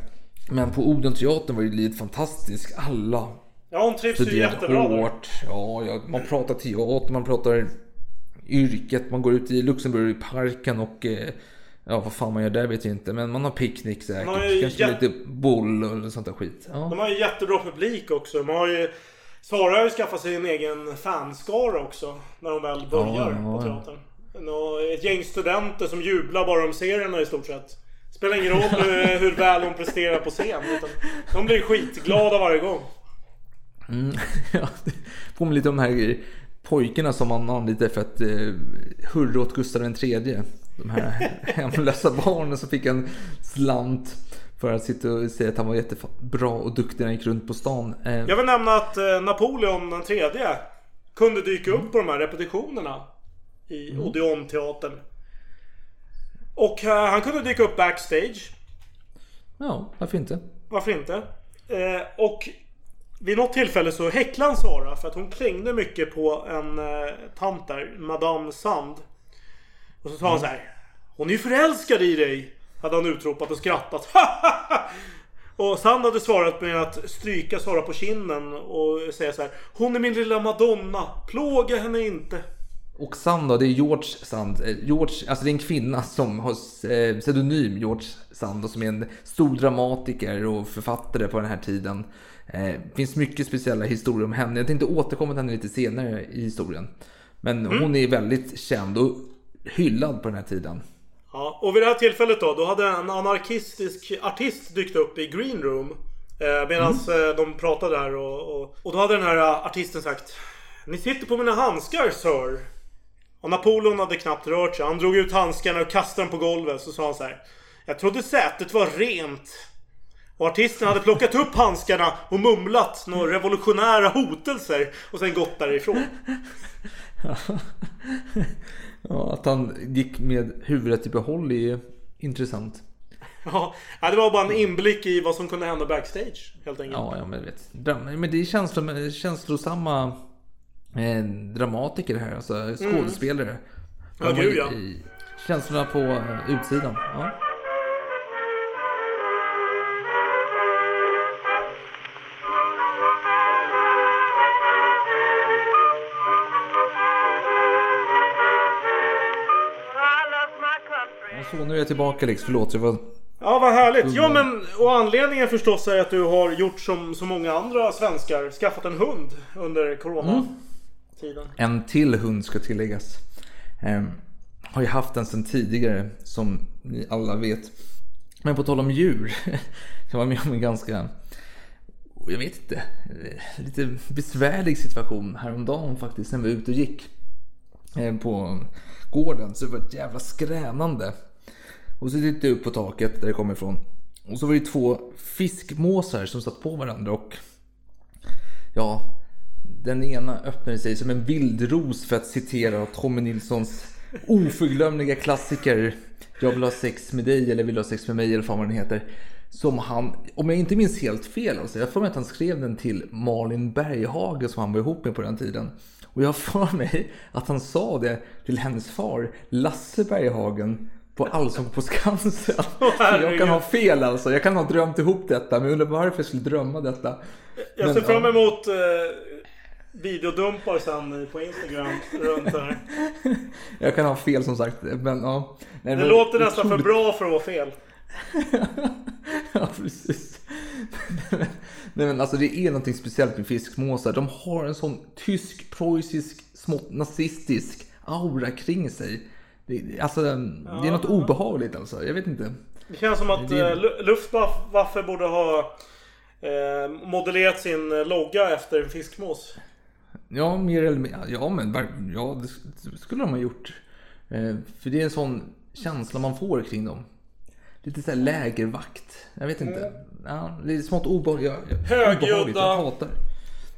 Men på Odeon-teatern var ju livet fantastiskt. Alla Ja, hon trivs ju jättebra där. hårt. Ja, ja, man pratar teater, man pratar yrket, man går ut i Luxemburg i parken och eh, ja, vad fan man gör där vet jag inte. Men man har picknick säkert. Man har Kanske jätte- lite boll och sånt där skit. Ja. De har ju jättebra publik också. Man har ju... Sara har ju skaffat sig en egen fanskara också. När de väl börjar Ja, på teatern. Ett gäng studenter som jublar bara om serierna i stort sett. Spelar ingen roll eh, hur väl hon presterar på scen. Utan de blir skitglada varje gång. Mm, ja, det påminner lite om de här pojkarna som man anlitade för att eh, hurra åt Gustav III. De här hemlösa barnen som fick en slant för att sitta och säga att han var jättebra och duktig när han gick runt på stan. Eh, Jag vill nämna att eh, Napoleon den tredje kunde dyka upp på de här repetitionerna. I Mm. Odeon-teatern. Och eh, han kunde dyka upp backstage. Ja, varför inte? Varför inte? Och vid något tillfälle så häcklade han Sara för att hon klängde mycket på en eh, tant där, Madame Sand. Och så sa han så här. Hon är ju förälskad i dig! Hade han utropat och skrattat. och Sand hade svarat med att stryka Sara på kinden och säga så här. Hon är min lilla Madonna. Plåga henne inte. Och Sand då, det är George Sand. Eh, George, alltså det är en kvinna som har eh, pseudonym George Sand och som är en stor dramatiker och författare på den här tiden. Eh, finns mycket speciella historier om henne. Jag tänkte återkomma till henne lite senare i historien. Men hon är väldigt känd och hyllad på den här tiden. Ja, och vid det här tillfället då, då hade en anarkistisk artist dykt upp i Green Room. Eh, Medan eh, de pratade där och, och, och då hade den här eh, artisten sagt Ni sitter på mina handskar, sir. Och Napoleon hade knappt rört sig. Han drog ut handskarna och kastade dem på golvet. Så sa han så här. Jag trodde sätet var rent. Och artisten hade plockat upp handskarna och mumlat några revolutionära hotelser. Och sen gått därifrån. Ja, att han gick med huvudet i behåll är ju intressant. Ja, det var bara en inblick i vad som kunde hända backstage. Helt enkelt. Ja, ja men, vet, men det är känslor, känslosamma eh, dramatiker här, alltså skådespelare. Mm. Ja, gud, ja. Känslorna på eh, utsidan. Ja. Nu är jag tillbaka Lex, förlåt jag var Ja, vad härligt. Ja, men och anledningen förstås är att du har gjort som så många andra svenskar. Skaffat en hund under coronatiden. En till hund ska tilläggas. Eh, har ju haft den sedan tidigare som ni alla vet. Men på tal om djur. Jag var med om en ganska, jag vet inte, lite besvärlig situation häromdagen faktiskt. När vi var ute och gick eh, på gården. Så det var ett jävla skränande. Och så tittade jag upp på taket där det kom ifrån. Och så var det två fiskmåsar som satt på varandra och ja, den ena öppnade sig som en vildros för att citera Tommy Nilssons oförglömliga klassiker Jag vill ha sex med dig eller vill du ha sex med mig eller fan vad den heter. Som han, om jag inte minns helt fel, alltså, jag får mig att han skrev den till Malin Berghage som han var ihop med på den tiden. Och jag har för mig att han sa det till hennes far, Lasse Berghagen, på Allsång på Skansen. jag kan ha fel alltså. Jag kan ha drömt ihop detta. Men jag undrar varför jag skulle drömma detta. Jag Men, ser fram ja. emot eh, videodumpar sen på Instagram runt här. Jag kan ha fel som sagt. Men, ja. Nej, Det men- låter nästan för bra för att vara fel. ja, precis. Nej men alltså det är någonting speciellt med fiskmåsar. De har en sån tysk, preussisk, smått nazistisk aura kring sig. Det, alltså, det är något obehagligt alltså. Jag vet inte. Det känns som att Det- eh, Lu- Luftwaffe borde ha eh, modellerat sin logga efter en fiskmås. Ja, mer eller mindre. Ja, men ja, det skulle de ha gjort. Eh, För det är en sån känsla man får kring dem. Lite såhär lägervakt. Jag vet inte. Ja, det är smått obehagligt. Högljudda. Jag hatar.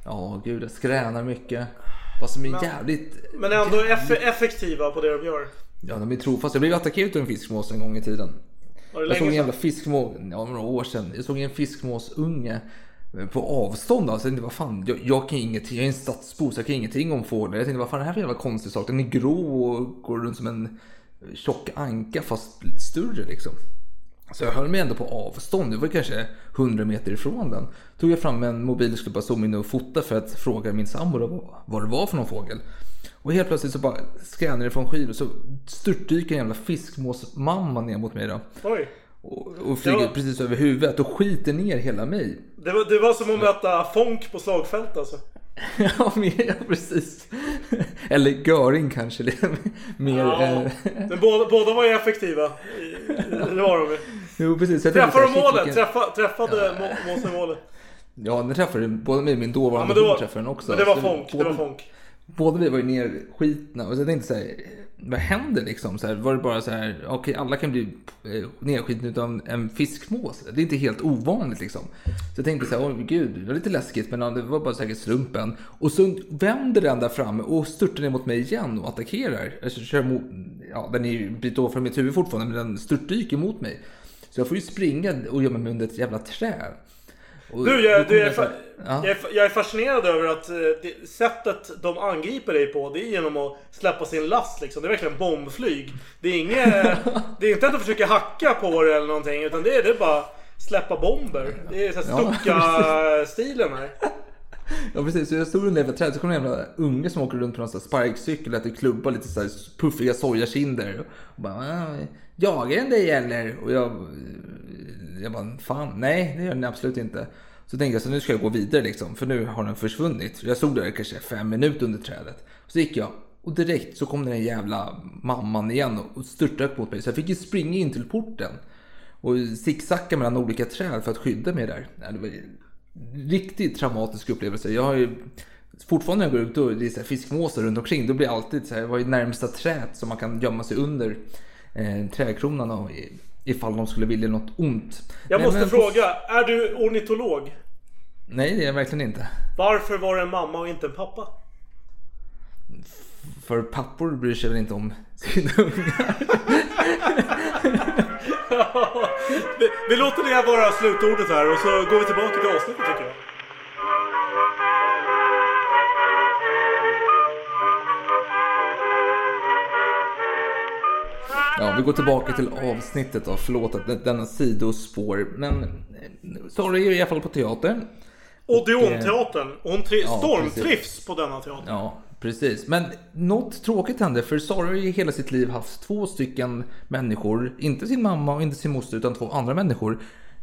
Ja, gud. Jag skränar mycket. Vad som är Men- jävligt... Men ändå eff effektiva på det de gör. Ja, de är trofasta. Jag blev attackerad av en fiskmås en gång i tiden. Jag såg en jävla fiskmås, ja några år sedan. Jag såg en fiskmåsunge på avstånd. Alltså, jag tänkte, vad fan, jag, jag kan ingenting, jag är en stadsbo så jag kan ingenting om fåglar. Jag tänkte, vad fan är det här för jävla konstig sak? Den är grå och går runt som en tjock anka fast större liksom. Så jag höll mig ändå på avstånd, det var kanske 100 meter ifrån den. Tog jag fram en mobil och skulle bara zooma in och fota för att fråga min sambo vad det var för någon fågel. Och helt plötsligt så bara scannar det från skidor och så störtdyker en jävla fiskmåsmamma ner mot mig då. Oj. Och, och flyger Ja. precis över huvudet och skiter ner hela mig. Det var, det var som att möta Fonk på slagfält alltså. ja, mer, ja, precis. Eller Göring kanske. Mer... Ja, eh, men båda, båda var ju effektiva. Det var de jo, precis. Jag Träffade de målet? vilken- Träffa, träffade må- måsen målet? Ja, den träffade både mig och min Ja, dåvarande hund var, träffade den också. men det var Fonk. Det var Fonk. Båda vi var ju nerskitna och så jag tänkte så här, vad händer liksom? Så här, var det bara så här, okej alla kan bli eh, nerskitna utan en fiskmås. Det är inte helt ovanligt liksom. Så jag tänkte så här, oj gud, det var lite läskigt men det var bara säkert slumpen. Och så vänder den där framme och störtar ner mot mig igen och attackerar. Alltså, kör mot, ja, den är ju en bit ovanför mitt huvud fortfarande men den störtdyker mot mig. Så jag får ju springa och gömma mig under ett jävla träd. Och Du, jag, du, jag, är ja. jag, är, jag är fascinerad över att eh, det, sättet de angriper dig på, det är genom att släppa sin last liksom. Det är verkligen bombflyg. Det är inget, det är inte att de försöker hacka på det eller någonting, utan det är, det är bara släppa bomber. Det är så här Ja, Stucka-stilen här. Ja precis, så jag stod under ett träd så kom det en jävla unge som åker runt på här sparkcykel och äter klubba lite så här puffiga sojakinder. Och bara, "Ah, jagar den dig eller? Och jag, jag bara, fan nej det gör den absolut inte. Så tänkte jag så nu ska jag gå vidare liksom, för nu har den försvunnit. Jag stod där kanske fem minuter under trädet. Så gick jag och direkt så kom den jävla mamman igen och störtdök mot mig. Så jag fick ju springa in till porten. Och zigzacka mellan olika träd för att skydda mig där. Det var en riktigt traumatisk upplevelse. Jag har ju fortfarande när jag går ut och det är så fiskmåsar runt omkring. Då blir jag alltid så här, vad är närmsta träd som man kan gömma sig under eh, trädkronan och ifall de skulle vilja något ont. Jag Men- måste men- fråga, är du ornitolog? Nej, det är jag verkligen inte. Varför var det en mamma och inte en pappa? För pappor bryr sig väl inte om sina ungar. vi, vi låter det här vara slutordet här och så går vi tillbaka till avsnittet tycker jag. Ja, vi går tillbaka till avsnittet då. Förlåt att denna sidospår. Men eh, Sara är i alla fall på teatern. Odeonteatern. Hon tri- Ja, stormtrivs på denna teater. Ja, Precis, men något tråkigt hände för Sara har ju hela sitt liv haft två stycken människor, inte sin mamma och inte sin moster utan två andra människor.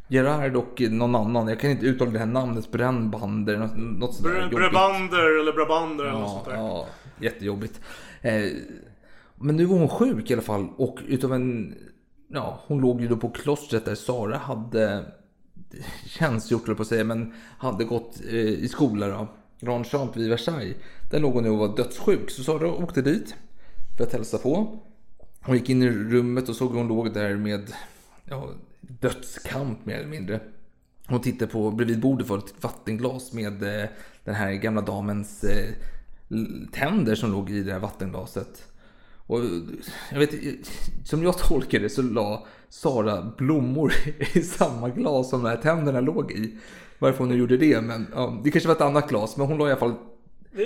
Gerard och någon annan, jag kan inte uttala det här namnet, Brännbander, något, sånt Br-. Brabander eller Brabander eller något Ja, sånt där. ja, jättejobbigt. Men nu var hon sjuk i alla fall och utav en... Ja, hon låg ju då på klostret där Sara hade tjänstgjort, höll jag på att säga, men hade gått eh, i skola då. Grand Champ vid Versailles. Där låg hon nu och var dödssjuk. Så Sara åkte dit för att hälsa på. Hon gick in i rummet och såg hur hon låg där med ja, dödskamp mer eller mindre. Hon tittade på, bredvid bordet var ett vattenglas med eh, den här gamla damens eh, tänder som låg i det här vattenglaset. Och jag vet, som jag tolkar det så la Sara blommor i samma glas som de här tänderna låg i. Varför hon nu gjorde det, men ja, det kanske var ett annat glas. Men hon la i alla fall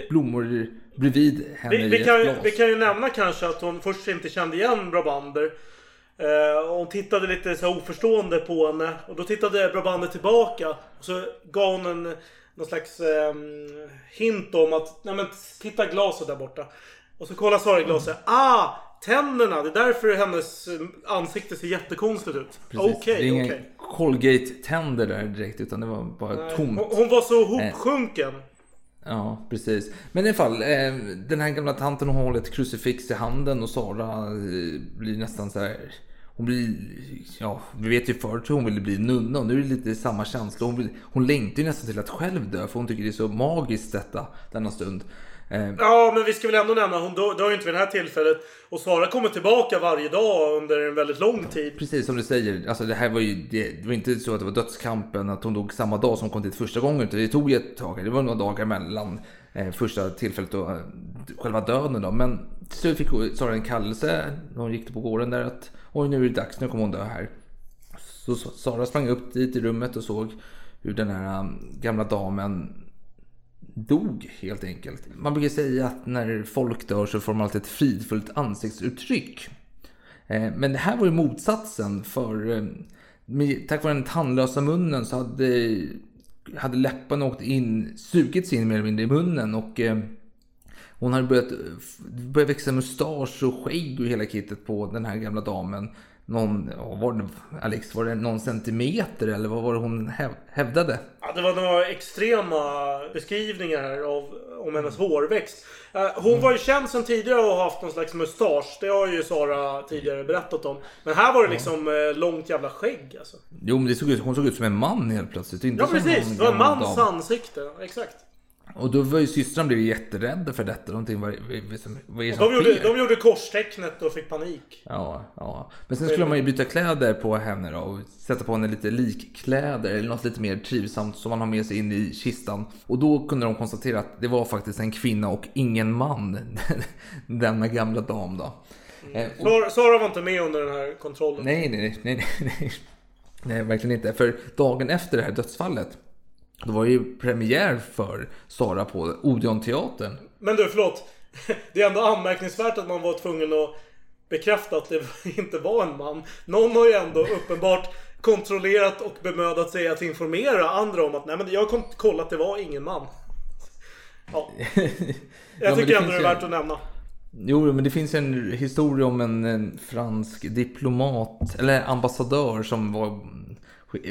blommor bredvid henne Vi, i vi, ett kan, glas. vi kan ju nämna kanske att hon först inte kände igen Brabander. Eh, hon tittade lite så oförstående på henne. Och då tittade Brabander tillbaka. Och så gav hon en någon slags eh, hint om att Nej men titta glaset där borta. Och så kollar Sara i glaset. Ah! Tänderna! Det är därför hennes eh, ansikte ser jättekonstigt ut. Precis. Okej, det är inga okej. Colgate-tänder där direkt, utan det var bara Nej, tomt. Hon, hon var så hopsjunken. Ja, precis. Men i alla fall, eh, den här gamla tanten hon håller ett krucifix i handen och Sara eh, blir nästan så här. Hon blir, ja, vi vet ju förut hur hon ville bli nunna och nu är det lite samma känsla. Hon, vill, hon längtar ju nästan till att själv dö för hon tycker det är så magiskt detta, denna stund. Eh, Ja, men vi ska väl ändå nämna, hon dör dör ju inte vid det här tillfället. Och Sara kommer tillbaka varje dag under en väldigt lång tid. Precis som du säger, alltså det här var ju det, det var inte så att det var dödskampen att hon dog samma dag som hon kom dit första gången. Utan det tog ju ett tag, det var några dagar mellan eh, första tillfället och eh, själva döden då. Men så fick Sara en kallelse när hon gick på gården där att oj nu är det dags, nu kommer hon dö här. Så Sara sprang upp dit i rummet och såg hur den här um, gamla damen dog helt enkelt. Man brukar säga att när folk dör så får man alltid ett fridfullt ansiktsuttryck. Eh, men det här var ju motsatsen för eh, med, tack vare den tandlösa munnen så hade, hade läpparna åkt in, sugits in mer eller mindre i munnen och eh, hon hade börjat, börjat växa mustasch och skägg och hela kittet på den här gamla damen. Någon, var det, Alex, var det någon centimeter eller vad var det hon häv- hävdade? Ja, det var några extrema beskrivningar av, om hennes hårväxt. Eh, Hon var ju känd sedan tidigare och haft någon slags mustasch. Det har ju Sara tidigare berättat om. Men här var det liksom eh, långt jävla skägg alltså. Jo, men det såg ut, hon såg ut som en man helt plötsligt. Inte Ja precis, det var en mans ansikte. Exakt. Och då var ju systrarna blev jätterädda för detta. De tänkte, vad, vad, är De gjorde, de gjorde korstecknet och fick panik. Ja, ja. Men sen skulle man ju byta kläder på henne då och sätta på henne lite likkläder eller något lite mer trivsamt som man har med sig in i kistan. Och då kunde de konstatera att det var faktiskt en kvinna och ingen man. Denna gamla dam då. Eh, och- Sara, Sara var inte med under den här kontrollen. Nej, nej, nej, nej, nej. Nej, verkligen inte. För dagen efter det här dödsfallet, då var det ju premiär för Sara på Odeonteatern. Men du, förlåt. Det är ändå anmärkningsvärt att man var tvungen att bekräfta att det inte var en man. Någon har ju ändå uppenbart kontrollerat och bemödat sig att informera andra om att nej men jag har kollat, det var ingen man. Ja. Jag men tycker det ändå det är värt att nämna. Jo, men det finns en historia om en, en fransk diplomat, eller ambassadör som var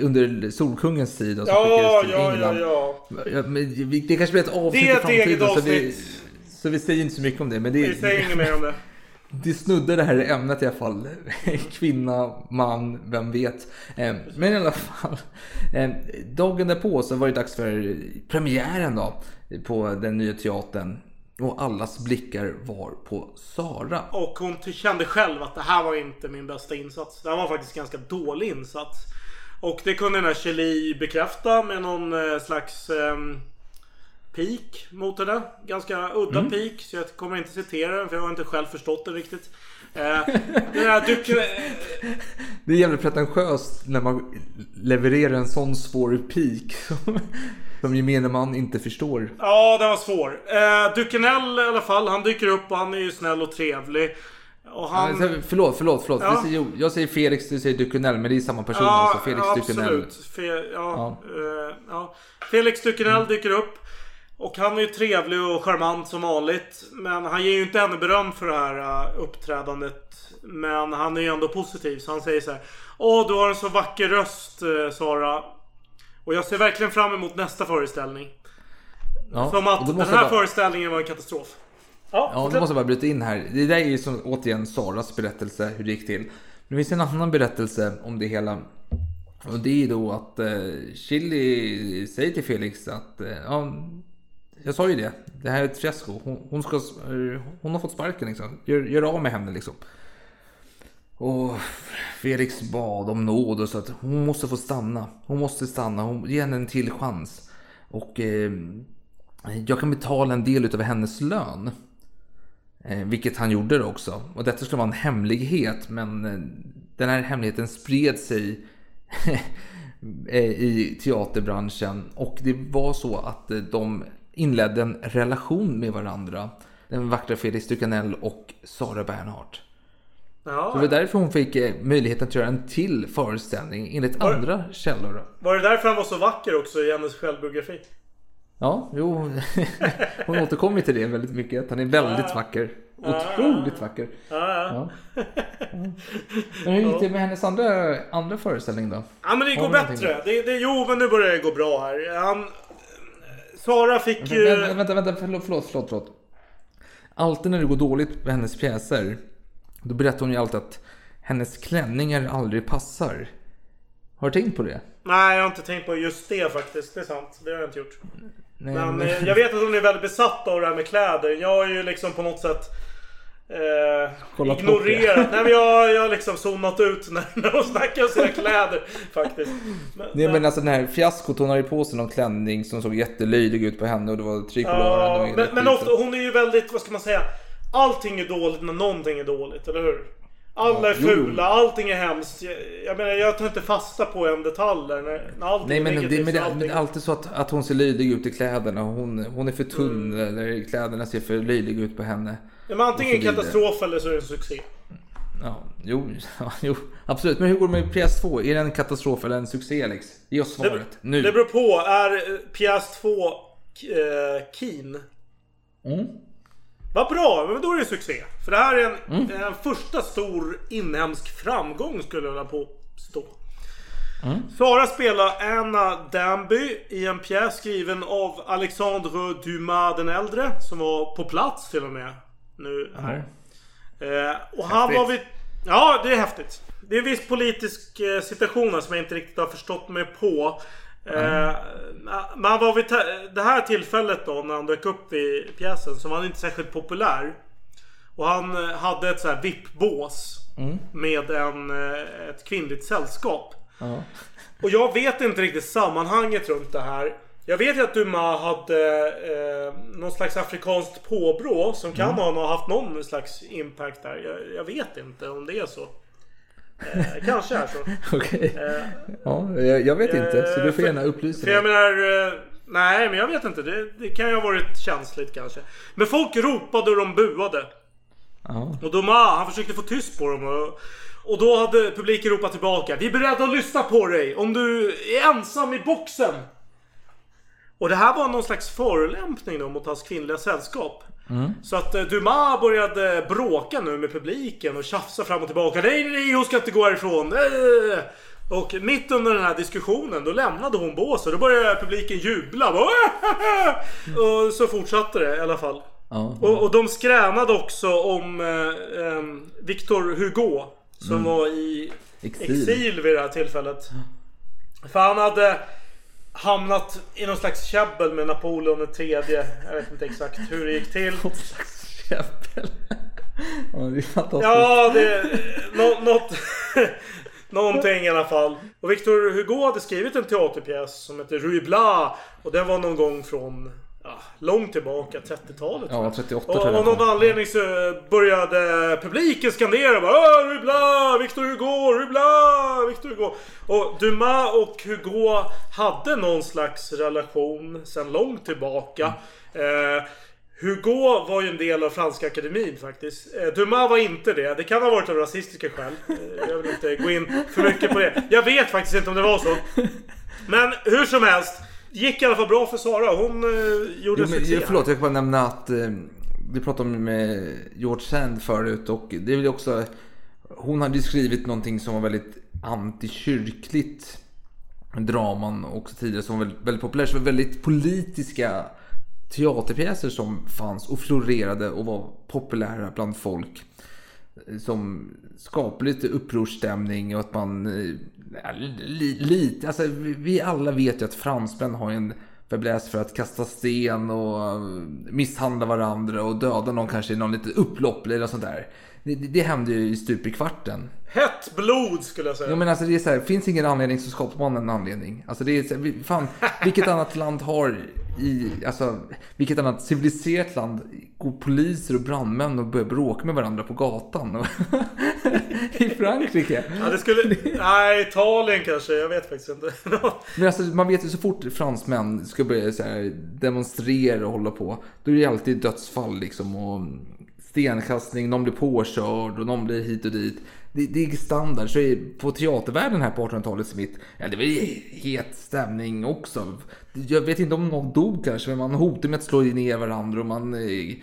under Solkungens tid. och så Ja, till ja, ja, England. ja. Ja, men det kanske blir ett avsnitt Det är i ett eget framtiden. Så vi, avsnitt. så vi säger inte så mycket om det. Men det, Vi säger inget mer om det. Det snuddar det här ämnet i alla fall. Kvinna, man, vem vet. Eh, Men i alla fall. eh, Dagen därpå så var det dags för premiären då. På den nya teatern. Och allas blickar var på Sara. Och hon kände själv att det här var inte min bästa insats. Det här var faktiskt ganska dålig insats. Och det kunde den här Shelley bekräfta med någon eh, slags ehm, pik mot henne. Ganska udda Mm. pik. Så jag kommer inte citera den för jag har inte själv förstått den riktigt. Eh, här duken... Det är jävligt pretentiöst när man levererar en sån svår pik. Som, som gemene man inte förstår. Ja, den var svår. Eh, Dukenell i alla fall. Han dyker upp och han är ju snäll och trevlig. Och han... Ja, Förlåt, förlåt, förlåt. Ja. Säger, jag säger Felix, du säger Ducunell, men det är samma person. Ja, alltså Felix ja, Ducunell. Fe, ja, ja. ja. Felix Dukenell dyker upp. Och han är ju trevlig och charmant som vanligt. Men han ger ju inte henne beröm för det här uh, uppträdandet. Men han är ju ändå positiv. Så han säger så här. Åh, du har en så vacker röst uh, Sara. Och jag ser verkligen fram emot nästa föreställning. Ja, Som att den här jag föreställningen var en katastrof. Ja, då måste jag bara bryta in här. Det där är ju som återigen Saras berättelse, hur det gick till. Det finns en annan berättelse om det hela. Och det är då att eh, Chili säger till Felix att eh, ja, jag sa ju det. Det här är ett fiasko. Hon, hon, ska, eh, hon har fått sparken liksom. Gör, gör av med henne liksom. Och Felix bad om nåd och så att hon måste få stanna. Hon måste stanna. Hon, ge henne en till chans. Och eh, jag kan betala en del av hennes lön. Eh, vilket han gjorde då också. Och detta skulle vara en hemlighet. Men eh, den här hemligheten spred sig eh, i teaterbranschen. Och det var så att de inledde en relation med varandra. Den vackra Felix Ducanel och Sara Bernhardt. Så det Ja. var därför hon fick möjligheten att göra en till föreställning enligt Var- andra källor. Var det därför han var så vacker också i hennes självbiografi? Ja, jo. Hon återkommer till det väldigt mycket. Att han är väldigt vacker. Otroligt vacker. Ja, ja. Men hur gick det med hennes andra, andra föreställning då? Ja men det går bättre. Det, det, jo men nu börjar det gå bra här. Han, Sara fick ju... Vänta, vänta, vänta, förlåt, förlåt, förlåt, förlåt. Alltid när det går dåligt med hennes pjäser, då berättar hon ju alltid att hennes klänningar aldrig passar. Har du tänkt på det? Nej jag har inte tänkt på just det faktiskt. Det är sant. Det har jag inte gjort. Nej, Men men- eh, jag vet att hon är väldigt besatt av det här med kläder. Jag har ju liksom på något sätt eh, ignorerat. Nej men jag, jag har liksom zonat ut när, när hon snackar om sina kläder. Faktiskt. Men, Nej men alltså den här fiaskot, hon hade ju på sig någon klänning som såg jättelöjlig ut på henne och det var trikolören. Ja, men, men rätt ofta, hon är ju väldigt, vad ska man säga? Allting är dåligt när någonting är dåligt, eller hur? Alla är fula, allting är hemskt. Jag, jag menar, jag tar inte fasta på en detalj där. När, när allting Nej är men det, negativt, men, det, så men det är alltid så att, att hon ser löjlig ut i kläderna. Hon, hon är för tunn Mm. eller kläderna ser för löjliga ut på henne. Ja, men antingen katastrof eller så är det en succé. Ja, jo, ja, jo, absolut. Men hur går det med PS2? Är det en katastrof eller en succé Alex? Ge oss svaret nu. Det beror på. Är eh, PS2 eh, keen? Mm. Vad bra, men då är det succé. För det här är en, Mm. en första stor inhemsk framgång skulle jag vilja påstå. Mm. Sara spelar Anna Danby i en pjäs skriven av Alexandre Dumas den äldre. Som var på plats till och med. Nu här. Eh, och han Häftigt. var vid... Ja, det är häftigt. Det är en viss politisk eh, situation här som jag inte riktigt har förstått mig på. Eh, Men var vid det här tillfället då när han dök upp i pjäsen så var han inte särskilt populär. Och han eh, hade ett så här VIP-bås. Med en, eh, ett kvinnligt sällskap. Ja. Och jag vet inte riktigt sammanhanget runt det här. Jag vet ju att Dumas hade eh, någon slags afrikanskt påbrå som kan ha haft någon slags impact där. Jag, jag vet inte om det är så. Eh, kanske är så. Okej. Ja, jag, jag vet inte, så du får Eh, gärna upplysa För jag mig. menar... eh, Nej, men jag vet inte. Det, det kan ju ha varit känsligt kanske. Men folk ropade och de buade. Ja. Och Dumas, han försökte få tyst på dem. Och, och då hade publiken ropat tillbaka. Vi är beredda att lyssna på dig om du är ensam i boxen. Och det här var någon slags förolämpning då mot hans kvinnliga sällskap. Så att eh, Dumas började bråka nu med publiken och tjafsa fram och tillbaka. Nej, nej, nej, hon ska inte gå härifrån. Eh! Och mitt under den här diskussionen då lämnade hon båset. Då började publiken jubla. Bara, och så fortsatte det i alla fall. Ja. Och, och de skränade också om eh, Victor Hugo. Som var i Exil. exil. vid det här tillfället. För han hade hamnat i någon slags käbbel med Napoleon den tredje. Jag vet inte exakt hur det gick till. Något slags käbbel. Ja, det är fantastiskt. Ja, det... Nå, något... Någonting i alla fall. Och Victor Hugo hade skrivit en teaterpjäs som heter Ruy Blas. Och den var någon gång från ja, långt tillbaka, 30-talet. Ja, 38 Och tror jag av det någon anledning så började publiken skandera bara "Åh, Ruy Blas, Victor Hugo, Ruy Blas, Victor Hugo. Och Dumas och Hugo hade någon slags relation sedan långt tillbaka. Eh, Hugo var ju en del av Franska Akademin faktiskt. Eh, Dumas var inte det. Det kan ha varit av rasistiska skäl. Eh, jag vill inte gå in för mycket på det. Jag vet faktiskt inte om det var så. Men hur som helst. Gick i alla fall bra för Sara. Hon eh, gjorde Jo, men, succé. förlåt, jag kan bara nämna att eh, vi pratade om med George Sand förut och det är också hon hade ju skrivit någonting som var väldigt antikyrkligt draman också tidigare som var väldigt, väldigt populärt. Det var väldigt politiska teaterpjäser som fanns och florerade och var populära bland folk. Som skapade lite upprorsstämning och att man eh, lite, alltså vi, alla vet ju att fransmän har en fäbless för att kasta sten och misshandla varandra och döda någon kanske i någon litet upplopp eller sånt där. Det, det, det hände ju i stup i kvarten. Hett blod skulle jag säga. Ja men alltså det är så här, finns ingen anledning så skapar man en anledning. Alltså det är så här, fan, vilket annat land har i, alltså vilket annat civiliserat land går poliser och brandmän och börjar bråka med varandra på gatan? I Frankrike. Ja, det skulle... Nej, Italien kanske. Jag vet faktiskt inte. Men alltså, man vet ju så fort fransmän ska börja så här, demonstrera och hålla på. Då är det alltid dödsfall liksom. Och stenkastning, någon blir påkörd och någon blir hit och dit. Det, det är standard. Så är, på teatervärlden här på 1800-talets mitt, ja det var het stämning också. Jag vet inte om någon dog kanske, men man hotade med att slå ner varandra och man eh,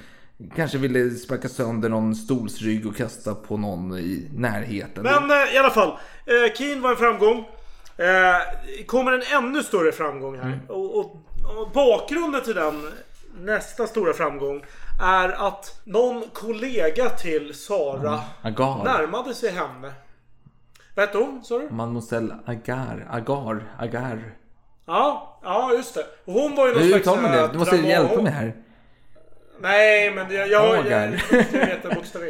kanske ville sparka sönder någon stolsrygg och kasta på någon i närheten. Men eh, i alla fall. Eh, Keen var en framgång. Eh, kommer en ännu större framgång här. Mm. Och, och, och bakgrunden till den nästa stora framgång är att någon kollega till Sara Agar. närmade sig henne. Vad hette hon sa du? Mademoiselle Agar, Agar, Agar. Ja, ja just det. Och hon var ju någon Hur slags... uttalar man det? Du måste drama- hjälpa mig här. Nej, men jag... jag, jag, Agar. jag vet en bokstav.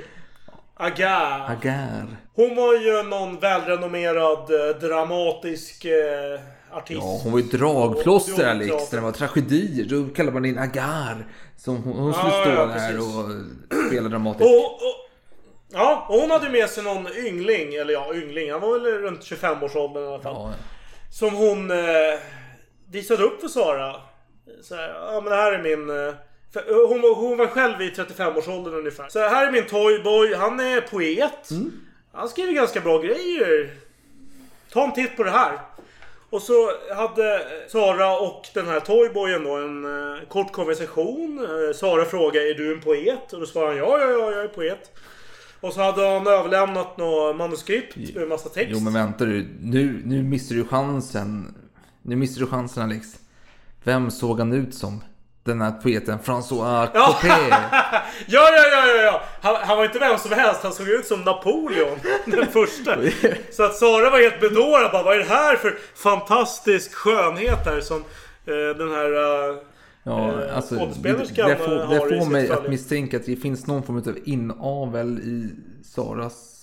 Agar. Agar. Hon var ju någon välrenommerad eh, dramatisk eh, artist. Ja, hon var ju dragplåster Alex. Det var tragedier. Då kallade man in Agar. Som hon, hon skulle Ja, stå ja, där precis. och spela dramatiskt. Och, och, ja, och hon hade med sig någon yngling, eller ja yngling, han var väl runt 25-årsåldern i alla fall. Ja, Som hon eh, visade upp för Sara. Så här, ja men det här är min... Eh, eh, hon, hon var själv i 35-årsåldern ungefär. Så här är min toyboy, han är poet. Mm. Han skriver ganska bra grejer. Ta en titt på det här. Och så hade Sara och den här toyboyen då en eh, kort konversation. Eh, Sara frågade är du en poet? Och då svarade han ja, ja, ja, jag är poet. Och så hade han överlämnat något manuskript med massa text. Jo men vänta du. Nu, nu missar du chansen. Nu missar du chansen Alex. Vem såg han ut som? Den här poeten François Ja. Coppé. Ja, ja, ja, ja, ja. Han, han var inte vem som helst. Han såg ut som Napoleon. Den första. Så att Sara var helt bedårad. Bara, vad är det här för fantastisk skönhet här som eh, den här... eh, Ja, eh, alltså, det, det eh, får, har det får mig att misstänka att det finns någon form av inavel i Saras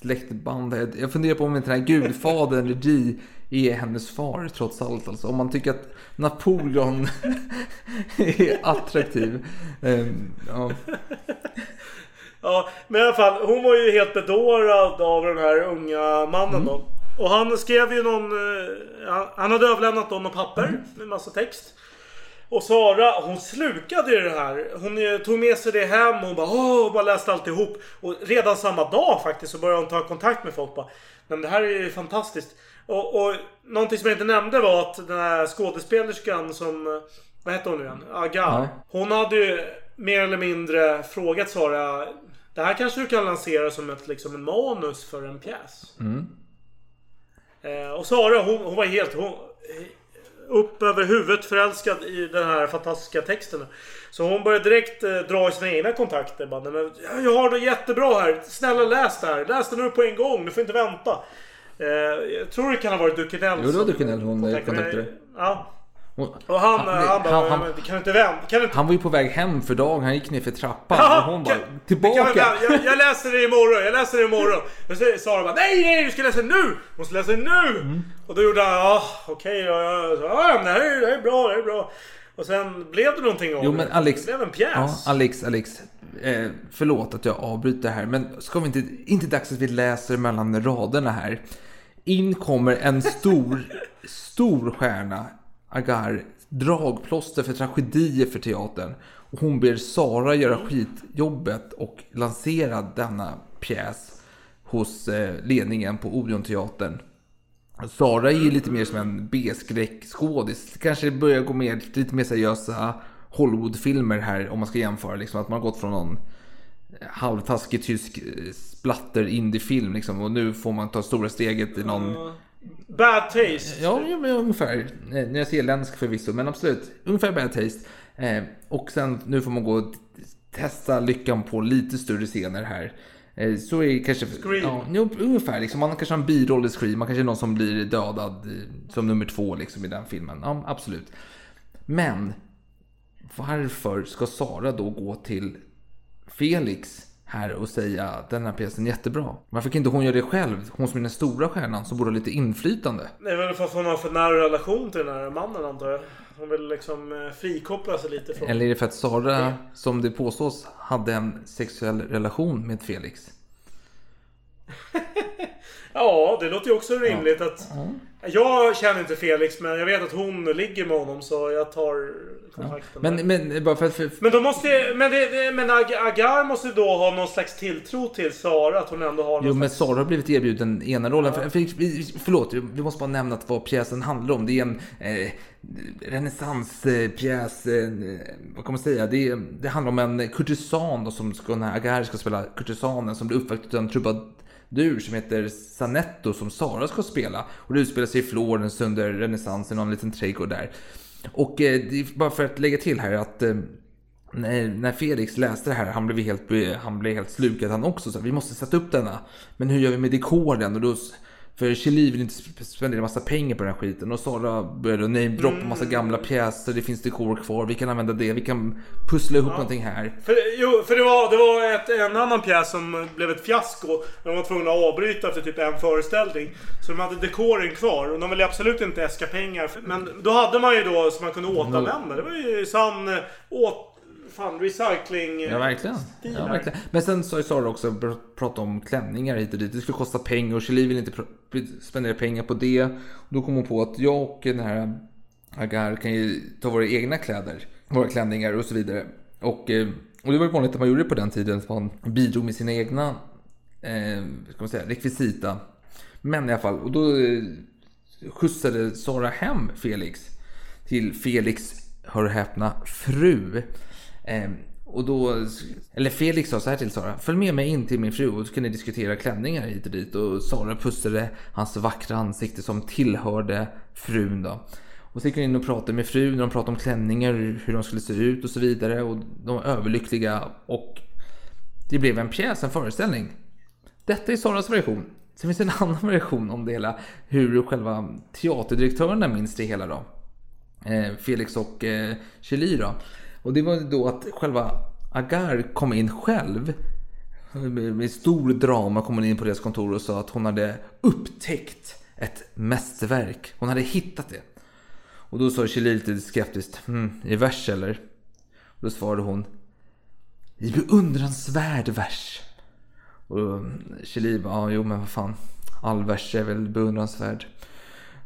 släktband. Jag funderar på om inte den här gudfadern Regi är hennes far trots allt. Alltså, om man tycker att Napoleon är attraktiv. Ehm, ja. Ja, men i alla fall. Hon var ju helt bedårad av den här unga mannen då. Och han skrev ju någon... eh, han- hade överlämnat någon papper med massa text. Och Sara, hon slukade ju det här. Hon tog med sig det hem och hon bara åh, och bara läste alltihop. Och redan samma dag faktiskt så började hon ta kontakt med folk. Bara, Men det här är ju fantastiskt. Och, och någonting som jag inte nämnde var att den här skådespelerskan som... Vad hette hon nu igen? Agar. Ja. Hon hade ju mer eller mindre frågat Sara. Det här kanske du kan lansera som ett liksom en manus för en pjäs. Eh, och Sara hon, hon var helt... Hon, upp över huvudet förälskad i den här fantastiska texten. Så hon började direkt eh, dra i sina egna kontakter. Bara, "Nej, men, "Ja, jag har det jättebra här. Snälla läs det här. Läs det nu på en gång. Du får inte vänta. Eh, jag tror det kan ha varit Dukenell. Jo, det var som Dukenell hon, kontaktade. Ja. Och- Och han, Han- han, bara, han- han- "Men, kan du inte vänta? Kan du inte... Han var ju på väg hem för dagen. Han gick ner för trappan. Ja, och hon bara kan- Kan tillbaka. vi, jag, jag läser det imorgon, jag läser det imorgon. Och så Sara bara nej nej du ska läsa nu! Du måste läsa nu! Mm. Och då gjorde han ja okej ja, ja, det här, är, det här är bra, det här är bra. Och sen blev det någonting av Jo men Alex. Det blev en pjäs. Ja, Alex, Alex. Eh, förlåt att jag avbryter här. Men ska vi inte, inte dags att vi läser mellan raderna här. In kommer en stor, stor stjärna. Agar. Dragplåster för tragedier för teatern. Och hon ber Sara göra skitjobbet och lansera denna pjäs hos eh, ledningen på Orionteatern. Sara är ju lite mer som en B-skräckskådis. Kanske börjar gå mer lite mer seriösa Hollywoodfilmer här om man ska jämföra. Liksom, att man har gått från någon eh, halvtaskig tysk eh, splatter indiefilm liksom, och nu får man ta stora steget i någon Bad taste. Ja, ja men ungefär. Nyzeeländsk förvisso, men absolut. Ungefär bad taste. Eh, och sen nu får man gå och testa lyckan på lite större scener här. Eh, så är kanske... Scream. Ja, ungefär. Liksom. Man kanske har en biroll i Scream. Man kanske är någon som blir dödad eh, som nummer två liksom, i den filmen. Ja, absolut. Men varför ska Sara då gå till Felix här och säga att den här pjäsen är jättebra? Varför kan inte hon göra det själv? Hon som är den stora stjärnan som borde ha lite inflytande. Det är väl för att hon har för nära relation till den här mannen antar jag. Hon vill liksom eh, frikoppla sig lite från... Eller är det för att Sara, som det påstås, hade en sexuell relation med Felix? Ja, det låter ju också rimligt att... Jag känner inte Felix men jag vet att hon ligger med honom så jag tar kontakten. Men, men bara för att... För, Men då måste men, det, men Ag- Agar måste då ha någon slags tilltro till Sara att hon ändå har jo, någon men slags... Sara har blivit erbjuden ena rollen. För, för, vi- förlåt, vi måste bara nämna att vad pjäsen handlar om. Det är en eh, renässanspjäs. Eh, vad kan man säga? Det, det handlar om en kurtisan som ska, när Agar ska spela kurtisanen som blir uppväckt av en dur som heter Sanetto som Sara ska spela. Och det utspelar sig i Florens under renässansen, någon liten trädgård där. Och eh, det är bara för att lägga till här att eh, när, när Felix läste det här, han blev helt, eh, han blev helt slukad han också. Så vi måste sätta upp denna. Men hur gör vi med dekoren? Och då, för Kjell vill inte sp- spendera massa pengar på den här skiten. Och Sara började namedroppa massa gamla pjäser. Det finns dekor kvar. Vi kan använda det. Vi kan pussla ihop någonting här. För, jo, för det var, det var ett, en annan pjäs som blev ett fiasko. De var tvungna att avbryta efter typ en föreställning. Så de hade dekoren kvar och de ville absolut inte äska pengar. Men då hade man ju då så man kunde återanvända. Det var ju sann eh, åt, fan, recycling. Ja, verkligen. Ja, verkligen. Men sen sa ju Sara också, pr- prata om klänningar hit och dit. Det skulle kosta pengar och Kjell vill inte spendera pengar på det. Och då kom hon på att jag och den här Agar kan ju ta våra egna kläder, våra klänningar och så vidare. Och, eh, och det var ju vanligt att man gjorde det på den tiden, att man bidrog med sina egna eh, ska man säga, rekvisita. Men i alla fall, och då eh, skjutsade Sara hem Felix till Felix, hör och häpna, fru. Eh, och då, eller Felix sa så här till Sara, följ med mig in till min fru och så kan ni diskutera klänningar hit och dit. Och Sara pussade hans vackra ansikte som tillhörde frun då. Och så gick hon in och pratade med frun, de pratade om klänningar, hur de skulle se ut och så vidare. Och de var överlyckliga och det blev en pjäs, en föreställning. Detta är Saras version. Sen finns det en annan version om det hela, hur själva teaterdirektörerna minns det hela då. Eh, Felix och eh, då. Och det var då att själva Agar kom in själv. Med, stor drama kom hon in på deras kontor och sa att hon hade upptäckt ett mästerverk. Hon hade hittat det. Och då sa Chili lite skeptiskt, hmm, i vers eller? Och då svarade hon, i beundransvärd vers. Och Chili bara, ja, jo men vad fan. All vers är väl beundransvärd.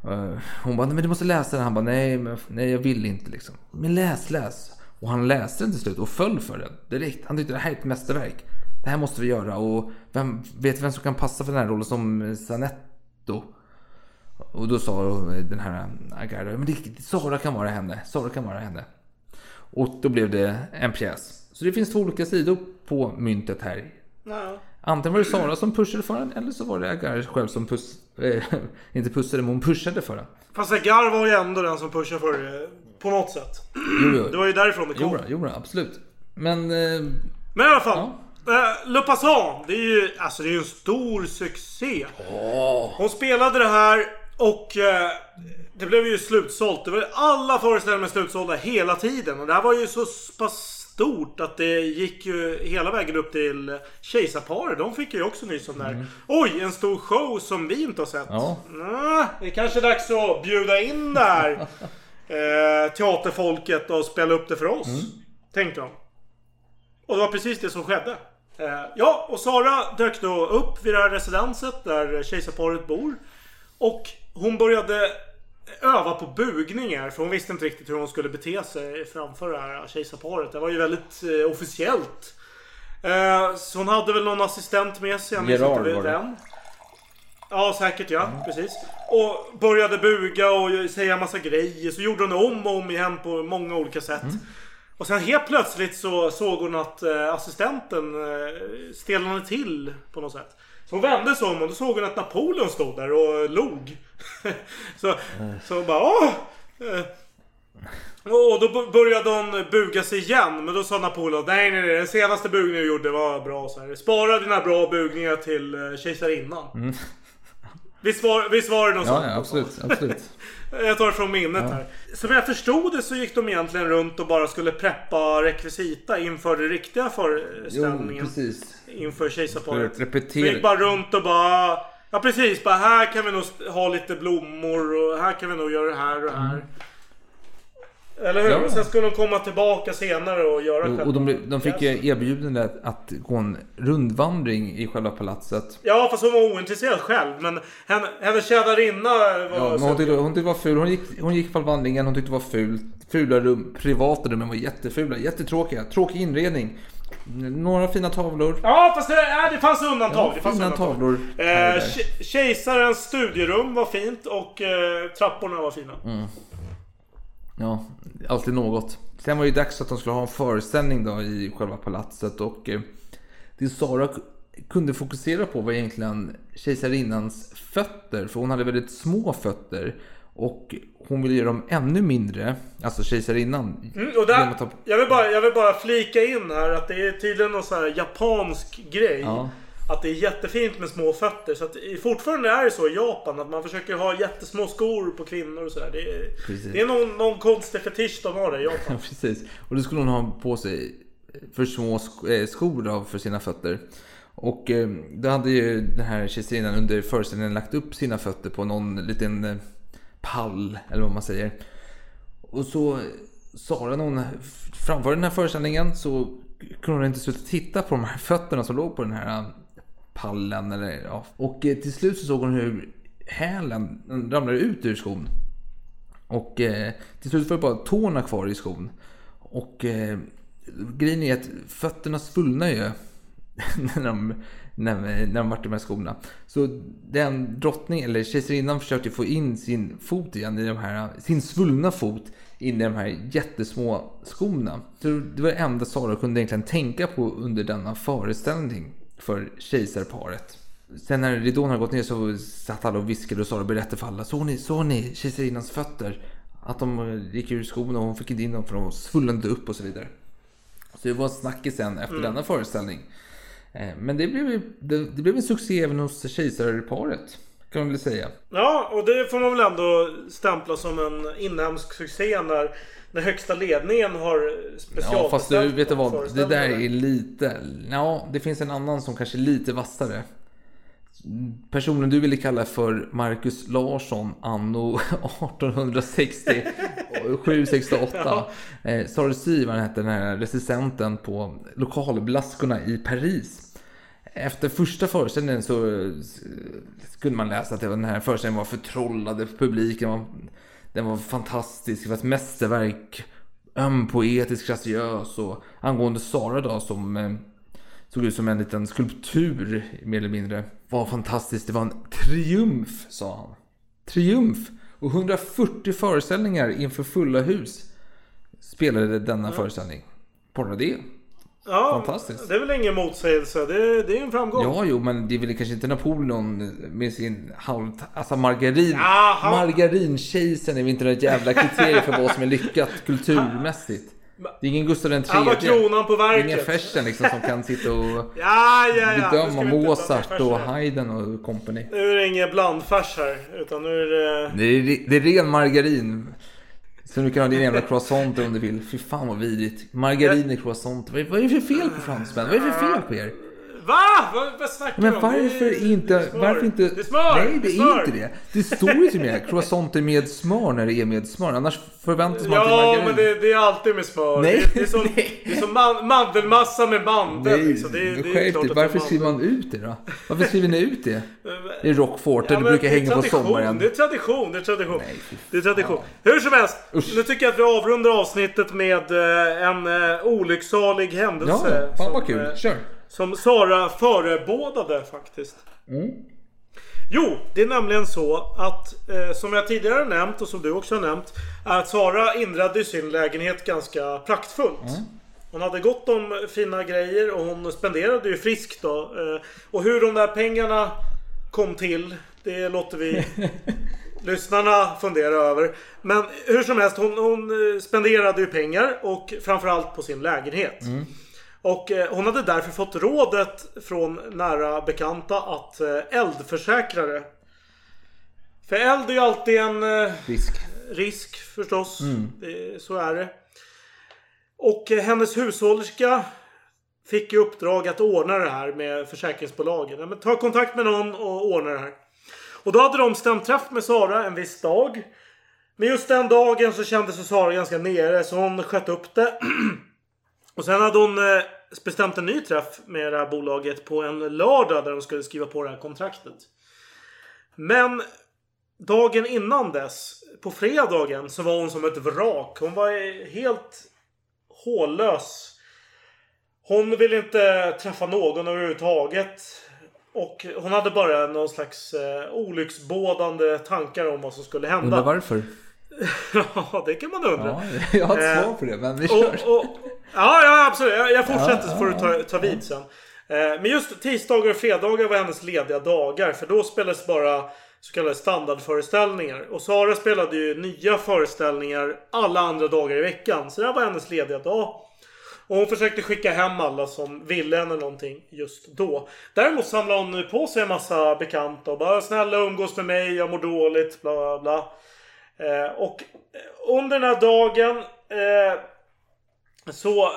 Eh, hon bara, nej men du måste läsa den. Han bara, nej, men, nej jag vill inte liksom. Men läs, läs. Och han läste den till slut och föll för den direkt. Han tyckte det här är ett mästerverk. Det här måste vi göra. Och vem, vet vem som kan passa för den här rollen som Sanetto? Och då sa den här Agarda, men det, Sara kan vara henne. Sara kan vara henne. Och då blev det en pjäs. Så det finns två olika sidor på myntet här. Ja. Antingen var det Sara som pushade för den eller så var det Agar själv som puss, eh, inte pussade men hon pushade för den. Fast Agar var ju ändå den som pushade för. På något sätt. Jo, jo. Det var ju därifrån det kom. Jo, jo absolut. Men eh, Men i alla fall. Eh, Le Passant, det är ju alltså det är en stor succé. Hon spelade det här och eh, det blev ju slutsålt. Det var alla föreställningar slutsålda hela tiden. Och det här var ju så pass stort att det gick ju hela vägen upp till Kejsarparet. De fick ju också nys om det här. Oj, en stor show som vi inte har sett. Ja. Nä, det är kanske är dags att bjuda in det här eh, teaterfolket och spela upp det för oss. Tänkte de. Och det var precis det som skedde. Eh, ja, och Sara dök då upp vid det här residenset där kejsarparet bor. Och hon började öva på bugningar för hon visste inte riktigt hur hon skulle bete sig framför det här kejsarparet. Det var ju väldigt eh, officiellt. Eh, så hon hade väl någon assistent med sig. Jag minns Gerard inte var det. vem. Ja, säkert ja. Precis. Och började buga och säga massa grejer. Så gjorde hon om och om igen på många olika sätt. Och sen helt plötsligt så såg hon att eh, assistenten eh, stelnade till på något sätt. Så hon vände sig om och då såg hon att Napoleon stod där och log. så, så hon bara åh! Eh, och då började hon buga sig igen. Men då sa Napoleon nej nej nej den senaste bugningen du gjorde var bra. Så här. Spara dina bra bugningar till kejsarinnan. Visst var, visst var det något Ja, ja, absolut. absolut. Jag tar det från minnet här. Som jag förstod det så gick de egentligen runt och bara skulle preppa rekvisita inför den riktiga Jo, föreställningen. precis. inför kejsarparet. Repetera. Så gick bara runt och bara... Ja precis, bara här kan vi nog ha lite blommor och här kan vi nog göra det här och här. Eller hur? Ja. Och sen skulle de komma tillbaka senare och göra Och, och de, de fick ju erbjudande att gå en rundvandring i själva palatset. Ja fast hon var ointresserad själv. Men henne, hennes tjänarinna var... Ja, men hon, tyckte, hon tyckte det var ful. Hon gick, hon gick på vandringen, hon tyckte det var fult. Fula rum, privata rummen var jättefula, jättetråkiga. Tråkig inredning. Några fina tavlor. Ja fast det, äh, det fanns undantag. Ja, det fanns fina undantag. tavlor. Eh, kejsarens studierum var fint och eh, trapporna var fina. Mm. Ja, alltid något. Sen var det ju dags att de skulle ha en föreställning då i själva palatset och eh, det Sara kunde fokusera på var egentligen kejsarinnans fötter, för hon hade väldigt små fötter och hon ville göra dem ännu mindre, alltså kejsarinnan. Mm, och där, jag, vill bara, jag vill bara flika in här att det är tydligen någon sån här japansk grej. Ja. Att det är jättefint med små fötter. Så att fortfarande är det så i Japan att man försöker ha jättesmå skor på kvinnor och sådär. Det är, det är någon, någon konstig fetisch de har där i Ja, Japan. precis. Och då skulle hon ha på sig för små eh, skor då för sina fötter. Och eh, då hade ju den här kejsarinnan under föreställningen lagt upp sina fötter på någon liten eh, pall, eller vad man säger. Och så Sara när hon framförde den här föreställningen så kunde hon inte sluta titta på de här fötterna som låg på den här pallen. Eller, ja. Och eh, till slut så såg hon hur hälen ramlade ut ur skon. Och eh, till slut var det bara tårna kvar i skon. Och eh, grejen är att fötterna svullnar ju när de, när, när de vart i de här skorna. Så den drottning, eller kejsarinnan försökte få in sin fot igen i de här, sin svullna fot in i de här jättesmå skorna. Så det var det enda Sara kunde egentligen tänka på under denna föreställning för kejsarparet. Sen när ridån hade gått ner så satt alla och viskade och Sara berättade för alla. Såg ni, såg ni kejsarinnans fötter? Att de eh, gick ur skorna och hon fick inte in dem för de svullnade upp och så vidare. Så det var snackis sen efter Mm. denna föreställning. Eh, Men det blev, det, det blev en succé även hos kejsarparet. Kan man väl säga. Ja, och det får man väl ändå stämpla som en inhemsk succé när, när högsta ledningen har specialbestämt Ja fast du vet du vad, det där är lite... Ja, det finns en annan som kanske är lite vassare. Personen du ville kalla för Marcus Larsson anno 1860 768. Eh, Sara Sivan hette den här recensenten på lokalblaskorna i Paris. Efter första föreställningen så eh, kunde man läsa att den här föreställningen var förtrollade publiken. Var, den var fantastisk, det var ett mästerverk. Öm, poetisk, graciös och angående Sara då som eh, såg ut som en liten skulptur mer eller mindre. Var fantastiskt, det var en triumf sa han. Triumf! Och 140 föreställningar inför fulla hus spelade denna föreställning. Bara det. Ja, Fantastiskt. det är väl ingen motsägelse. Det, det är en framgång. Ja, jo, men det är väl kanske inte Napoleon med sin halv... Alltså margarin... Ja, han- Margarinkejsaren är väl inte något jävla kriterium för vad som är lyckat kulturmässigt. Det är ingen Gustav den Han var kronan på Det är verket. ingen Fersen liksom som kan sitta och Ja, ja, ja. Bedöma Mozart och. Haydn och company. Nu är det ingen blandfärs här. Utan nu är det... Det är, det är ren margarin. Så du kan ha din jävla croissant om du vill. Fy fan vad vidrigt. Margarin i croissant. Vad är, vad är det för fel på fransmän? Vad är det för fel på er? Va? Vad, vad snackar Men varför Det inte... det. Varför inte... Det är smör! Nej, det är smör. inte det. Det står ju till och med croissanter med smör när det är med smör. Annars förväntas man Ja, men det, det är alltid med smör. Nej, det, det är som, det är som man, mandelmassa med mandel. Nej, liksom. det, men det är det Varför skriver man ut det då? Varför skriver ni ut det? I Rockfort, där Ja, brukar det är hänga på sommaren. Det är tradition, det är tradition. Nej, det är tradition. Hur som helst, nu tycker jag att vi avrundar avsnittet med eh, en uh, olycksalig händelse. Ja, fan vad kul. eh, Kör. Som Sara förebådade faktiskt. Jo, det är nämligen så att eh, som jag tidigare nämnt och som du också har nämnt. Är att Sara inredde sin lägenhet ganska praktfullt. Hon hade gott om fina grejer och hon spenderade ju friskt då. Eh, och hur de där pengarna kom till. Det låter vi lyssnarna fundera över. Men hur som helst, hon, hon eh, spenderade ju pengar och framförallt på sin lägenhet. Och eh, hon hade därför fått rådet från nära bekanta att eh, eldförsäkra det. För eld är ju alltid en eh, Risk. risk förstås. Det, så är det. Och hennes hushållerska fick i uppdrag att ordna det här med försäkringsbolagen. Ja, men ta kontakt med någon och ordna det här. Och då hade de stämträff med Sara en viss dag. Men just den dagen så kände sig Sara ganska nere så hon sköt upp det. Och sen hade hon eh, bestämt en ny träff med det här bolaget på en lördag där de skulle skriva på det här kontraktet. Men dagen innan dess, på fredagen, så var hon som ett vrak. Hon var helt hållös. Hon ville inte träffa någon överhuvudtaget. Och hon hade bara någon slags eh, olycksbådande tankar om vad som skulle hända. Undrar varför? ja, det kan man undra. Ja, jag har ett Eh, svar på det, men vi kör. och, och, ja, ja, absolut. Jag, jag fortsätter Ja, så får du ta, ta vid sen. Eh, men just tisdagar och fredagar var hennes lediga dagar. För då spelades bara så kallade standardföreställningar. Och Sara spelade ju nya föreställningar alla andra dagar i veckan. Så det här var hennes lediga dag. Och hon försökte skicka hem alla som ville henne någonting just då. Däremot samlade hon på sig en massa bekanta och bara snälla umgås med mig, jag mår dåligt, bla bla bla. Eh, och eh, under den här dagen eh, så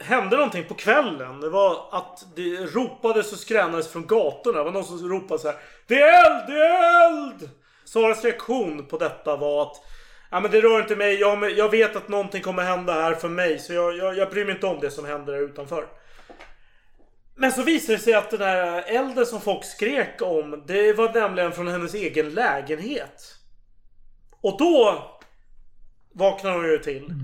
hände någonting på kvällen. Det var att det ropades och skränades från gatorna. Det var någon som ropade så här. Det är eld! Det är eld! Saras reaktion på detta var att Ja men det rör inte mig. Jag, jag vet att någonting kommer hända här för mig. Så jag, jag, jag bryr mig inte om det som händer där utanför. Men så visade det sig att den här elden som folk skrek om. Det var nämligen från hennes egen lägenhet. Och då vaknade hon ju till.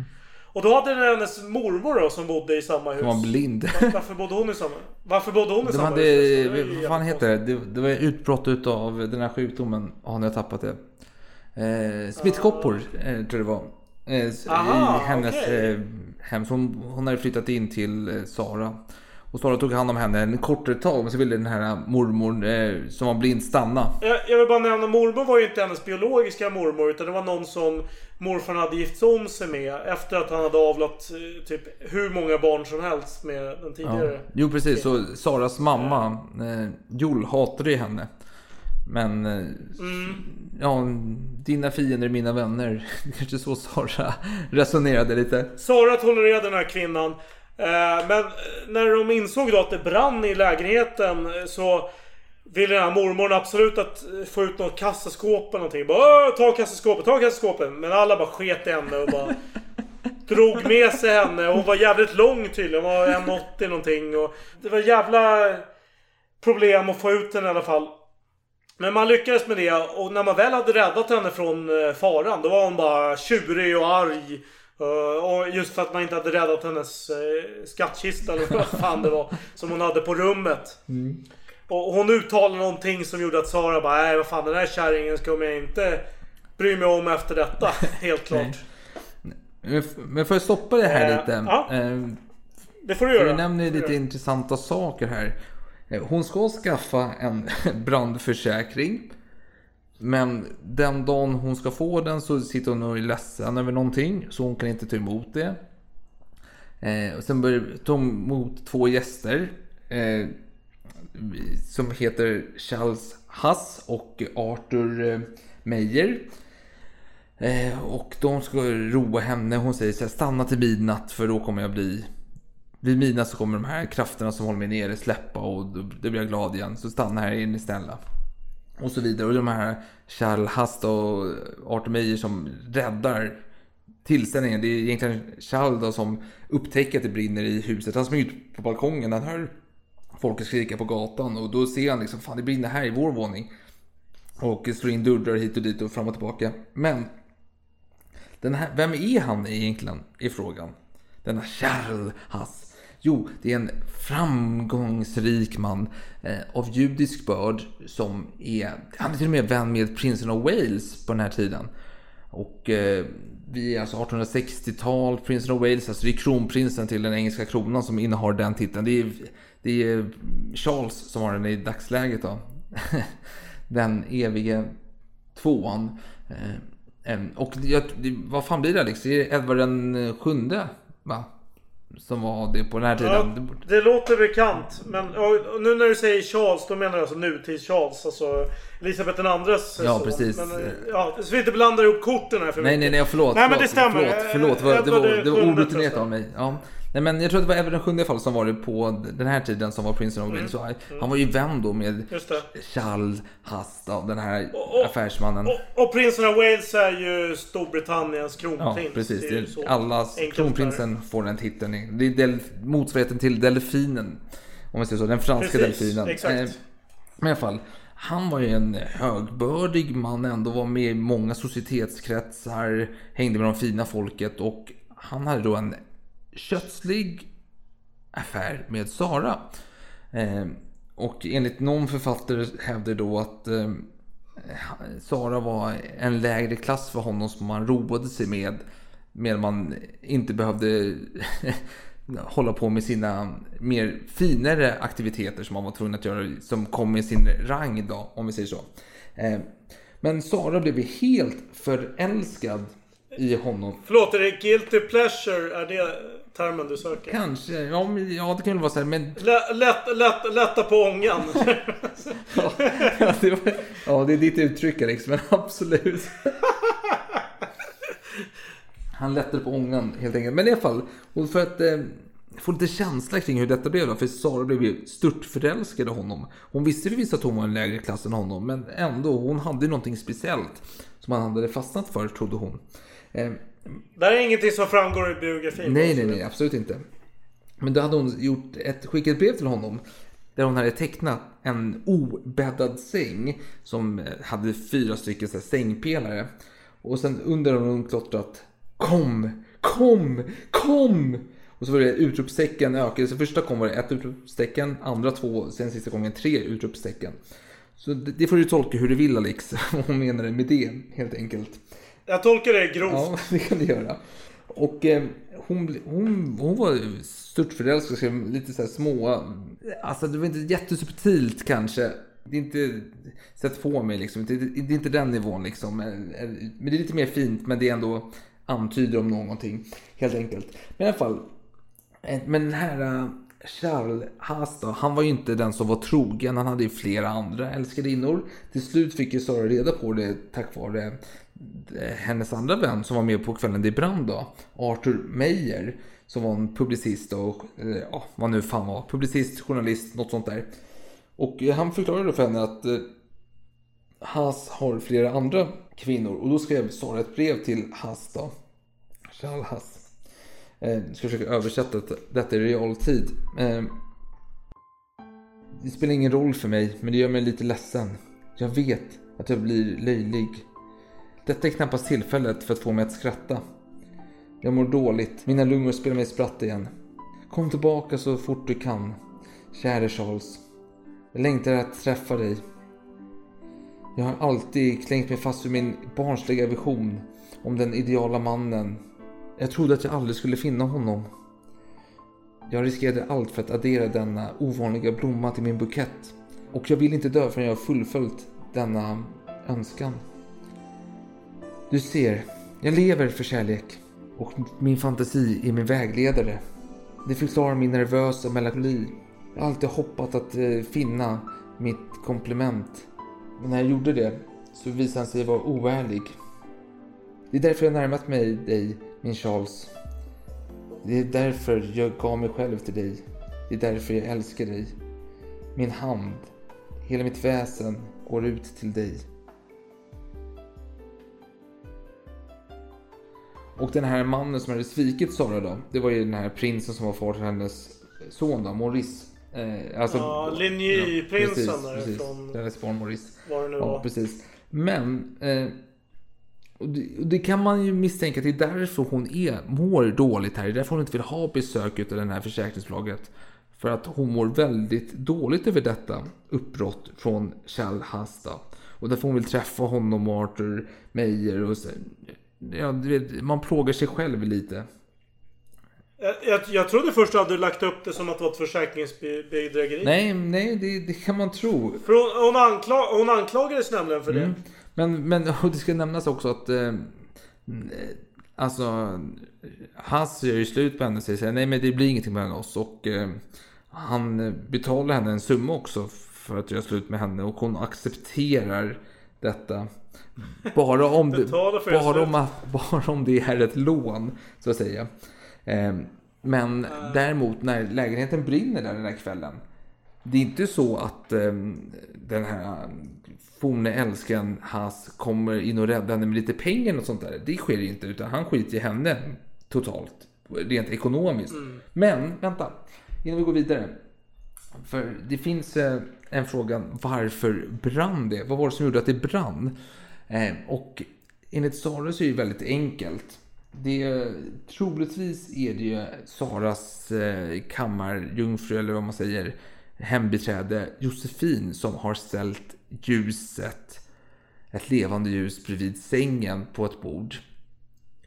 Och då hade hennes mormor då, som bodde i samma hus. Hon var blind. Var- Varför bodde hon i samma Varför bodde hon i De samma hade, hus? Vad fan heter det? det? Det var utbrott utav den här sjukdomen. Ja, nu har jag tappat det. Eh, smittkoppor, eh, tror jag det var. Eh, Aha, I hennes okej. eh, hem. Så hon, hon hade flyttat in till eh, Sara. Och Sara tog hand om henne en kortare tag. Men så ville den här mormor eh, som var blind stanna. Jag, jag vill bara nämna, mormor var ju inte hennes biologiska mormor. Utan det var någon som morfar hade gift om sig med. Efter att han hade avlat eh, typ hur många barn som helst med den Ja. tidigare. Jo precis, så Saras mamma eh, Joel hatade ju henne. Men eh, ja, dina fiender är mina vänner. Kanske så Sara resonerade lite. Sara tolererade den här kvinnan. Eh, men eh, när de insåg då att det brann i lägenheten eh, så ville den här mormorn absolut att få ut något kassaskåp eller någonting. Bara, "Åh, ta kassaskåpet, ta kassaskåpet. Men alla bara sket i henne och bara drog med sig henne. Hon var jävligt lång tydligen. Hon var 1,80 någonting. Och det var jävla problem att få ut henne i alla fall. Men man lyckades med det och när man väl hade räddat henne från faran då var hon bara tjurig och arg. Eh, Och just för att man inte hade räddat hennes eh, skattkista eller vad fan det var som hon hade på rummet. Och hon uttalade någonting som gjorde att Sara bara nej vad fan den här kärringen ska jag inte bry mig om efter detta. Helt klart. Men får jag stoppa det här Eh, lite? ja. Det får du göra. du nämner ju lite intressanta saker här. Hon ska skaffa en brandförsäkring. Men den dagen hon ska få den så sitter hon och är ledsen över någonting. Så hon kan inte ta emot det. Eh, och sen börjar hon emot två gäster. Eh, som heter Charles Hass och Arthur eh, Meyer. Eh, och de ska roa henne. Hon säger så här, stanna till midnatt för då kommer jag bli... Vid midnatt så kommer de här krafterna som håller mig nere släppa och då, då blir jag glad igen. Så stanna här är ni snälla. Och så vidare. Och de här Charles Hass och Arthur Meyer som räddar tillställningen. Det är egentligen Charles då som upptäcker att det brinner i huset. Han springer ut på balkongen. Han hör folk skrika på gatan och då ser han liksom fan det brinner här i vår våning. Och slår in dörrar hit och dit och fram och tillbaka. Men den här, vem är han egentligen? Är frågan. Denna Charles Hass. Jo, det är en framgångsrik man eh, av judisk börd som är, han är till och med vän med prinsen av Wales på den här tiden. Och eh, vi är alltså 1860-tal, prinsen av Wales, alltså det är kronprinsen till den engelska kronan som innehar den titeln. Det är, det är Charles som har den i dagsläget då. den evige tvåan. Eh, och jag, vad fan blir det Alex? Det är Edvard den sjunde va? Som var det på den här tiden. Ja, det låter bekant. Men nu när du säger Charles, då menar du alltså nutids-Charles. Alltså Elisabeth den andres Ja, precis. Men, ja, så vi inte blandar ihop korten här för Nej, nej, nej, förlåt. Nej, men förlåt, det stämmer. Förlåt, förlåt. Det var, det var, det var Edvard orutinerat av mig. Ja. Nej, men jag tror att det var Edvard den sjunde alla fall som var det på den här tiden som var prinsen av Wales. Så Han var ju vän då med Mm. Charles Hasta, den här Och- och- affärsmannen. Och, och prinsen av Wales är ju Storbritanniens Ja, kronprins. precis. Det är enkelt kronprinsen får den titeln. Det är del, motsvarigheten till delfinen. Om man säger så. Den franska Precis, delfinen. exakt. Eh, Men i alla fall. Han var ju en högbördig man ändå. Var med i många societetskretsar. Hängde med de fina folket. Och han hade då en kötslig affär med Sara. Eh, och enligt någon författare hävdar då att eh, Sara var en lägre klass för honom som man roade sig med. Medan man inte behövde hålla på med sina mer finare aktiviteter som man var tvungen att göra. Som kom med sin rang då, om vi säger så. Eh, Men Sara blev helt förälskad i honom. Förlåt, är det guilty pleasure? Är det termen du söker? Kanske, ja, men, ja det kan väl vara så här, men Lä, lätt, lätt, lätta på ångan. ja, det var, ja, det är ditt uttryck Alex, men absolut. Han lättade på ångan helt enkelt. Men i alla fall, och för att eh, få lite känsla kring hur detta blev då. För Sara blev ju störtförälskad i honom. Hon visste ju visst att hon var en lägre klass än honom. Men ändå, hon hade ju någonting speciellt. Som han hade fastnat för, trodde hon. Eh, Det här är ingenting som framgår i biografin. Nej, nej, nej, absolut inte. Men då hade hon gjort ett, skickat ett brev till honom. Där hon hade tecknat en obäddad säng. Som eh, hade fyra stycken så här, sängpelare. Och sen under har hon klottrat Kom, kom, kom! Och så var det utropstecken ökade. Så första kom var det ett utropstecken, andra två, sen sista gången tre utropstecken. Så det, det får du tolka hur du vill Alex. Vad hon menar med det helt enkelt. Jag tolkar det grovt. Ja, det kan du göra. Och eh, hon, hon, hon var störtförälskad, lite så här små... Alltså det var inte jättesubtilt kanske. Det är inte... Sätt på mig liksom. Det, är, det är inte den nivån liksom. Eh, men det är lite mer fint, men det är ändå antyder om någonting. Helt enkelt. Men i alla fall. Eh, men den här eh, Charles Haas då, han var ju inte den som var trogen. Han hade ju flera andra älskarinnor. Till slut fick ju Sara reda på det tack vare eh, hennes andra vän som var med på kvällen det brann då. Arthur Meyer. Som var en publicist och, eh, ja, vad nu fan var. Publicist, journalist, något sånt där. Och eh, han förklarade för henne att Haas har flera andra kvinnor. Och då skrev Sara ett brev till Haas då. Charles Haas. Jag ska försöka översätta detta i realtid. Eh, det spelar ingen roll för mig, men det gör mig lite ledsen. Jag vet att jag blir löjlig. Detta är knappast tillfället för att få mig att skratta. Jag mår dåligt, mina lungor spelar mig spratt igen. Kom tillbaka så fort du kan, käre Charles. Jag längtar att träffa dig. Jag har alltid klängt mig fast vid min barnsliga vision om den ideala mannen. Jag trodde att jag aldrig skulle finna honom. Jag riskerade allt för att addera denna ovanliga blomma till min bukett. Och jag vill inte dö förrän jag har fullföljt denna önskan. Du ser, jag lever för kärlek. Och min fantasi är min vägledare. Det förklarar min nervösa melankoli. Jag har alltid hoppat att eh, finna mitt komplement. Men när jag gjorde det så visade han sig vara oärlig. Det är därför jag närmat mig dig, min Charles. Det är därför jag gav mig själv till dig. Det är därför jag älskar dig. Min hand, hela mitt väsen går ut till dig. Och den här mannen som hade svikit Sara då, det var ju den här prinsen som var far till hennes son då, Maurice. Eh, alltså, Ja, Ligny-prinsen precis, där precis. från- Hennes barn Maurice. Vad det nu Ja, var. precis. Men eh, Och det, det kan man ju misstänka att det är därför hon är, mår dåligt här. Det är därför hon inte vill ha besök av det här försäkringsbolaget. För att hon mår väldigt dåligt över detta uppbrott från Kjell Hasta. Och därför hon vill träffa honom och Arthur Meyer. Och så, ja, du vet, man plågar sig själv lite. Jag, jag, jag trodde först du hade lagt upp det som att det var ett försäkringsbedrägeri. Nej, nej det, det kan man tro. För hon, hon, anklag, hon anklagades nämligen för det. Men, men och det ska nämnas också att eh, alltså Hass gör ju slut på henne och säger nej men det blir ingenting mellan oss. Och eh, han betalar henne en summa också för att göra slut med henne och hon accepterar detta. Bara om, det, bara, om att, bara om det är ett lån, så att säga. Eh, men uh. däremot när lägenheten brinner där den där kvällen. Det är inte så att eh, den här forne älskaren Haas kommer in och räddar henne med lite pengar och sånt där. Det sker inte, utan han skiter i henne totalt. Rent ekonomiskt. Mm. Men, vänta. Innan vi går vidare. För det finns eh, en fråga, varför brann det? Vad var det som gjorde att det brann? Eh, och enligt Sara så är det väldigt enkelt. Det, troligtvis är det ju Saras eh, kammarjungfru, eller vad man säger, hembiträde Josefin som har ställt ljuset, ett levande ljus bredvid sängen på ett bord.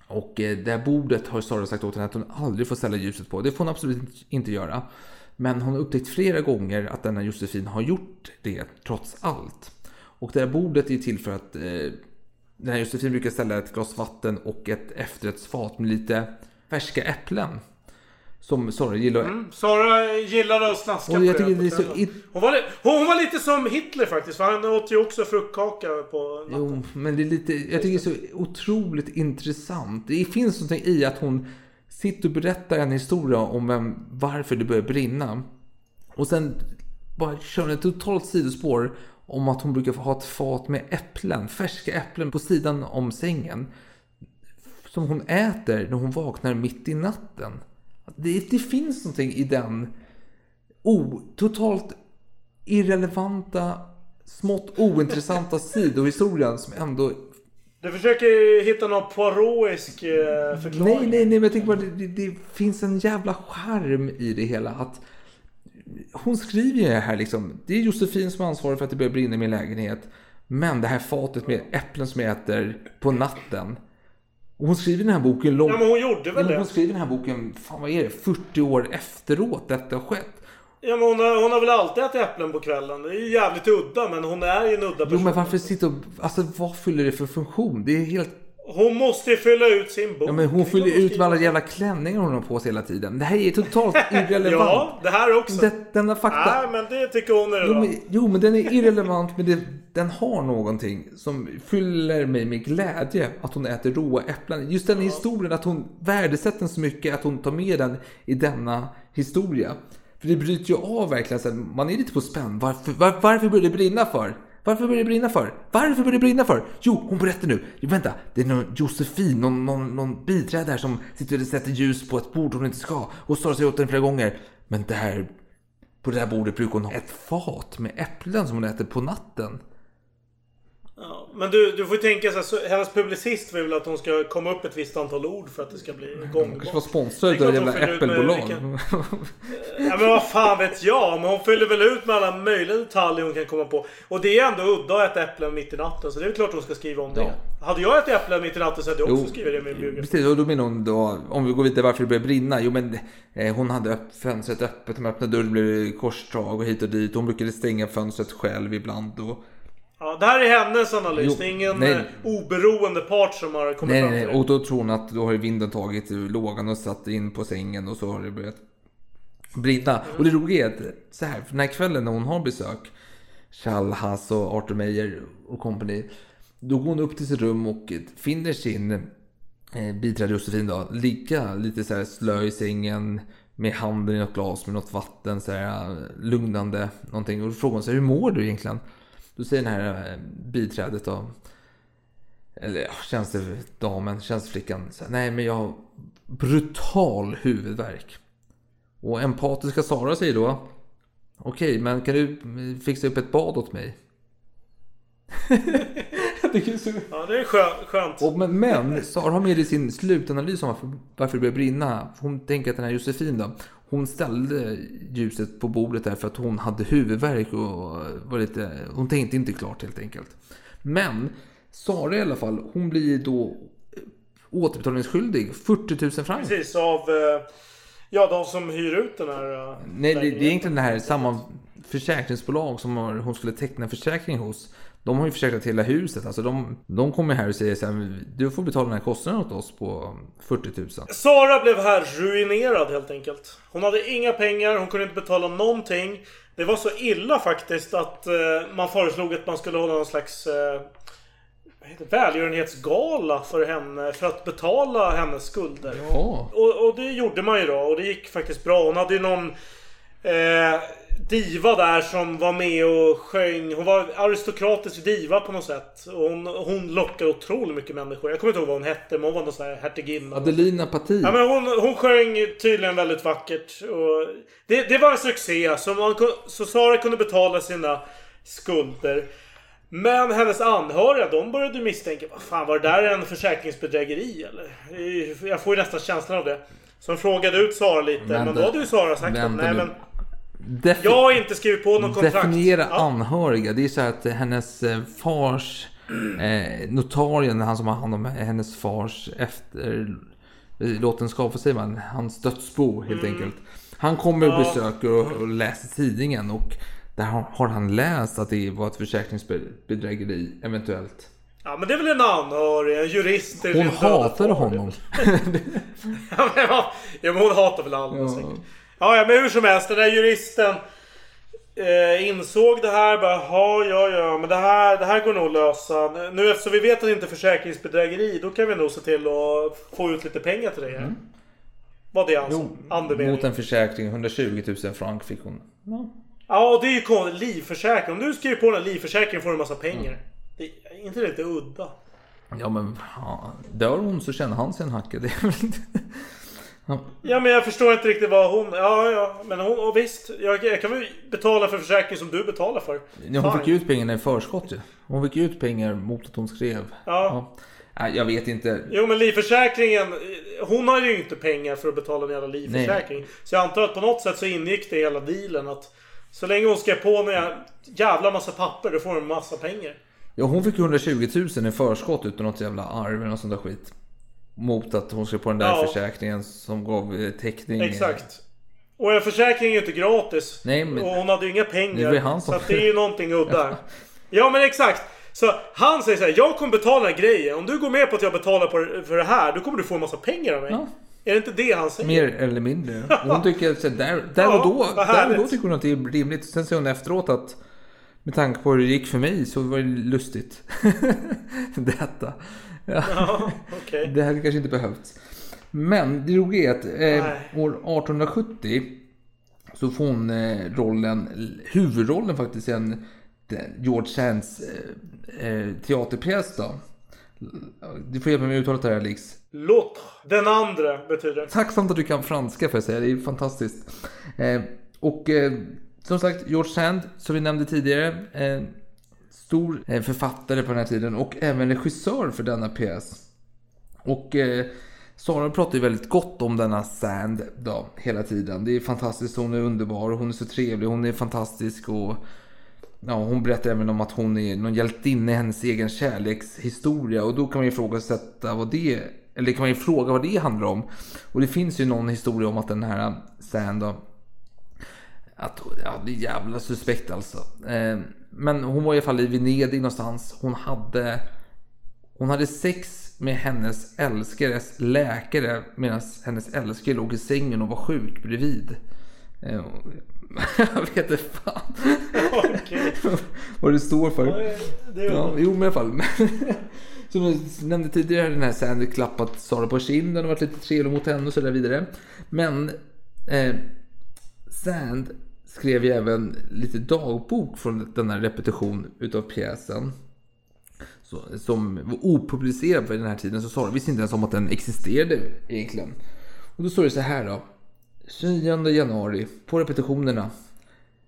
Och eh, det här bordet har Sara sagt åt henne att hon aldrig får ställa ljuset på. Det får hon absolut inte göra. Men hon har upptäckt flera gånger att denna Josefin har gjort det trots allt. Och det här bordet är till för att eh, den här Josefin brukar ställa ett glas vatten och ett efterrättsfat med lite färska äpplen. Som Sara gillar. Mm, Sara gillade att snaska och jag på det, så hon, var, hon, var lite som Hitler faktiskt. För han åt ju också fruktkaka på natten. Jo, men det är lite... Jag tycker det är så otroligt intressant. Det finns någonting i att hon sitter och berättar en historia om vem, varför det börjar brinna. Och sen bara kör ett totalt sidospår om att hon brukar ha ett fat med äpplen, färska äpplen på sidan om sängen. Som hon äter när hon vaknar mitt i natten. Det, det finns någonting i den oh, totalt irrelevanta, smått ointressanta sidohistorien som ändå... Du försöker hitta någon poirotisk eh, förklaring? Nej, nej, nej, men jag tänker bara det, det, det finns en jävla charm i det hela. Att hon skriver ju här liksom, det är Josefin som är ansvarig för att det börjar brinna i min lägenhet. Men det här fatet med äpplen som jag äter på natten och hon skriver den här boken långt... Ja, men hon gjorde väl det? Hon skriver den här boken, fan vad är det, 40 år efteråt detta har skett. Ja, men hon har, hon har väl alltid ätit äpplen på kvällen. Det är ju jävligt udda, men hon är ju en udda person. Jo, men varför sitta och... Alltså, vad fyller det för funktion? Det är helt... Hon måste fylla ut sin bok. Ja, men hon fyller ut med alla jävla klänningar hon har på sig hela tiden. Det här är totalt irrelevant. ja, det här också. Det, denna fakta... Nej, men det tycker hon är jo men, jo, men den är irrelevant, men det, den har någonting som fyller mig med glädje. Att hon äter råa äpplen. Just den ja. historien, att hon värdesätter den så mycket att hon tar med den i denna historia. För det bryter ju av verkligen. Man är lite på spänn. Varför, var, varför börjar det brinna för? Varför börjar det brinna för? Varför börjar det brinna för? Jo, hon berättar nu. Jo, vänta, det är någon Josefin, någon, någon, någon biträde här som sitter och sätter ljus på ett bord hon inte ska. Och Sara säger åt den flera gånger. Men där, på det här bordet brukar hon ha ett fat med äpplen som hon äter på natten. Ja, men du, du får ju tänka så här, hennes publicist vill att hon ska komma upp ett visst antal ord för att det ska bli gångbart. Hon kanske var sponsrad av jävla äppelbolag. Vilken... ja men vad fan vet jag. Men hon fyller väl ut med alla möjliga detaljer hon kan komma på. Och det är ändå udda att äta äpplen mitt i natten. Så det är klart hon ska skriva om det. Ja. Hade jag ätit äpplen mitt i natten så hade jag också jo, skrivit det min biografi. Precis, och då menar hon då, om vi går vidare varför det började brinna. Jo men eh, hon hade upp, fönstret öppet, de öppnade dörren blev korsdrag och hit och dit. Hon brukade stänga fönstret själv ibland. Och, Ja, det här är hennes analys. Jo, det är ingen nej. Eh, oberoende part som har kommit nej, fram till nej. Och då tror hon att då har vinden tagit lågan och satt in på sängen och så har det börjat brinna. Mm. Och det roliga är att så här, för den här kvällen när hon har besök, Hass och Arthur Meyer och company. Då går hon upp till sitt rum och finner sin eh, biträde Josefin då ligga lite så här slö i sängen med handen i något glas med något vatten så här lugnande någonting. Och då frågar hon sig hur mår du egentligen? Då säger den här eh, biträdet då, eller ja, tjänstedamen, tjänsteflickan, så här, nej men jag har brutal huvudvärk. Och empatiska Sara säger då, okej men kan du fixa upp ett bad åt mig? det är så... Ja, det är skö- skönt. Och men, men Sara har med i sin slutanalys om varför, varför det börjar brinna. Hon tänker att den här Josefin då, hon ställde ljuset på bordet där för att hon hade huvudvärk och var lite, hon tänkte inte klart helt enkelt. Men Sara i alla fall, hon blir då återbetalningsskyldig 40 000 franc. Precis, av eh, ja, de som hyr ut den här... eh, Nej, det, det är egentligen det här samma försäkringsbolag som hon skulle teckna försäkring hos. De har ju försäkrat hela huset. Alltså de, de kommer här och säger så här, du får betala den här kostnaden åt oss på 40 000. Sara blev här ruinerad helt enkelt. Hon hade inga pengar, hon kunde inte betala någonting. Det var så illa faktiskt att eh, man föreslog att man skulle hålla någon slags eh, välgörenhetsgala för henne för att betala hennes skulder. Ja. Och, och det gjorde man ju då och det gick faktiskt bra. Hon hade ju någon eh, diva där som var med och sjöng. Hon var aristokratisk diva på något sätt. Och hon, hon lockade otroligt mycket människor. Jag kommer inte ihåg vad hon hette men hon var någon sån här hertiginna. Adelina Patti. Ja, men hon, hon sjöng tydligen väldigt vackert. Och det, det var en succé. Så, man, så Sara kunde betala sina skulder. Men hennes anhöriga, de började misstänka. Vad fan, var det där en försäkringsbedrägeri eller? Jag får ju nästan känslan av det. Så de frågade ut Sara lite. Men, Men då hade ju Sara sagt att vänta nej men... Defi- Jag har inte skrivit på någon kontrakt. Definiera Ja. anhöriga. Det är så att hennes eh, fars eh, notarien, han som har hand om hennes fars efter låtenskap, vad säger man? Hans dödsbo helt Mm. enkelt. Han kommer och besöker och, och läser tidningen och där har, han läst att det var ett försäkringsbedrägeri eventuellt. Ja men det är väl en anhörig, en jurist. Hon far. honom. Ja men, ja, men hon hatar väl alla Ja. säkert. Ja, ja, men hur som helst. Den där juristen eh, insåg det här. Bara, ja, ja, ja. Men det här, det här går nog att lösa. Nu eftersom vi vet att det inte är försäkringsbedrägeri. Då kan vi nog se till att få ut lite pengar till det. här. Var det alltså andemeningen? Mot en försäkring, 120 000 franc fick hon. Ja, och det är ju konstigt. Livförsäkring. Om du skriver på den här livförsäkringen får du en massa pengar. Det är inte det lite udda? Ja men ja, dör hon så känner han sig en hacka. Det är väl inte... Ja. Ja men jag förstår inte riktigt vad hon... Ja ja men hon... Och visst. Jag, jag kan väl betala för försäkring som du betalar för. Ja, hon Fine. fick ju ut pengarna i förskott ju. Hon fick ut pengar mot att hon skrev. Ja. Nej, Jag vet inte. Jo men livförsäkringen. Hon har ju inte pengar för att betala en jävla livförsäkring. Så jag antar att på något sätt så ingick det i hela dealen att så länge hon skrev på en jävla massa papper då får hon en massa pengar. Ja, hon fick ju 120 000 i förskott utan något jävla arv eller något sånt där skit. Mot att hon skrev på den där Ja. försäkringen som gav eh, täckning. Exakt. Och en försäkring är ju inte gratis. Nej, men- Och hon hade ju inga pengar. Det han som- Så att det är ju någonting udda. ja men exakt. Så han säger så här, jag kommer betala grejen. Om du går med på att jag betalar på, för det här, då kommer du få en massa pengar av mig. Ja. Är det inte det han säger? Mer eller mindre. Hon tycker att där, där, Ja, och då, där och då tycker hon att det är rimligt. Sen säger hon efteråt att med tanke på hur det gick för mig så var det lustigt. Detta. Ja. Okej. Det hade kanske inte behövts. Men det roliga är att eh, år 1870 så får hon eh, rollen, huvudrollen faktiskt i en den- George Sands eh, eh, teaterpjäs då. Du får hjälpa mig med uttalet här Alex. Låt. Den andra betyder. Tacksamt att du kan franska får jag säga, det är fantastiskt. Eh, och eh, som sagt, George Sand, som vi nämnde tidigare, eh, stor eh, författare på den här tiden och även regissör för denna pjäs. Och eh, Sara pratar ju väldigt gott om denna Sand då, hela tiden. Det är fantastiskt, hon är underbar, hon är så trevlig, hon är fantastisk och Ja, hon berättar även om att hon är någon hjältinna i hennes egen kärlekshistoria och då kan man ju ifrågasätta vad det eller kan man ju fråga vad det handlar om. Och det finns ju någon historia om att den här Sand då, att, ja, det är jävla suspekt alltså. Eh, men hon var i alla fall i Venedig någonstans. Hon hade, hon hade sex med hennes älskares läkare medan hennes älskare låg i sängen och var sjuk bredvid. Eh, jag vet inte fan Okej. vad det står för. Ja, det Ja, jo men i alla fall. Som jag nämnde tidigare den här Sandy klappat Sara på kinden och varit lite trevlig mot henne och så där vidare. Men eh, Sand skrev jag även lite dagbok från denna repetition utav pjäsen. Så, som var opublicerad vid den här tiden så Sara visste inte ens om att den existerade egentligen. Och då står det så här då. 29 januari på repetitionerna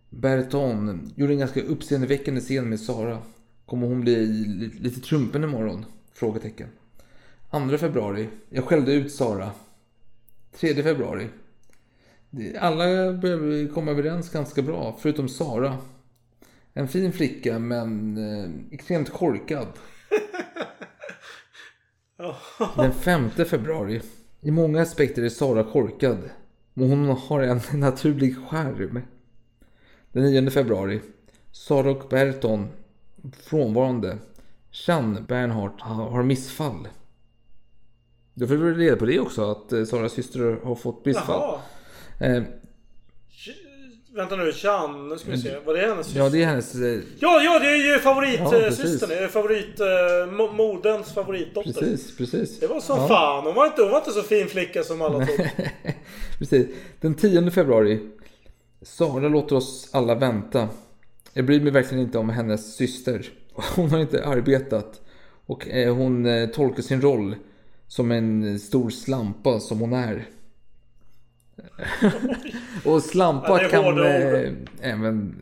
Berton gjorde en ganska uppseendeväckande scen med Sara. Kommer hon bli lite trumpen imorgon? Frågetecken. 2 februari. Jag skällde ut Sara. 3 februari. Alla börjar komma överens ganska bra, förutom Sara. En fin flicka, men eh, extremt korkad. Den 5 februari. I många aspekter är Sara korkad. Men hon har en naturlig skärm. Den 9 februari. Sara och Berton frånvarande. Jeanne Bernhardt har har missfall. Då får vi reda på det också, att eh, Saras syster har fått missfall. Jaha. Eh, Vänta nu, Chan. Nu ska vi se. Var det hennes syster? ja, det är hennes... Eh, Ja, ja, det är ju Ja, favoritsystern. det är favorit... Eh, mo- moderns favoritdotter. precis, precis. Det var som Ja. fan. Hon var, inte, hon var inte så fin flicka som alla trodde. Precis. Den 10 februari. Sara låter oss alla vänta. Jag bryr mig verkligen inte om hennes syster. Hon har inte arbetat. Och eh, hon eh, tolkar sin roll som en stor slampa som hon är. Och Ja, slampa är kan eh, även...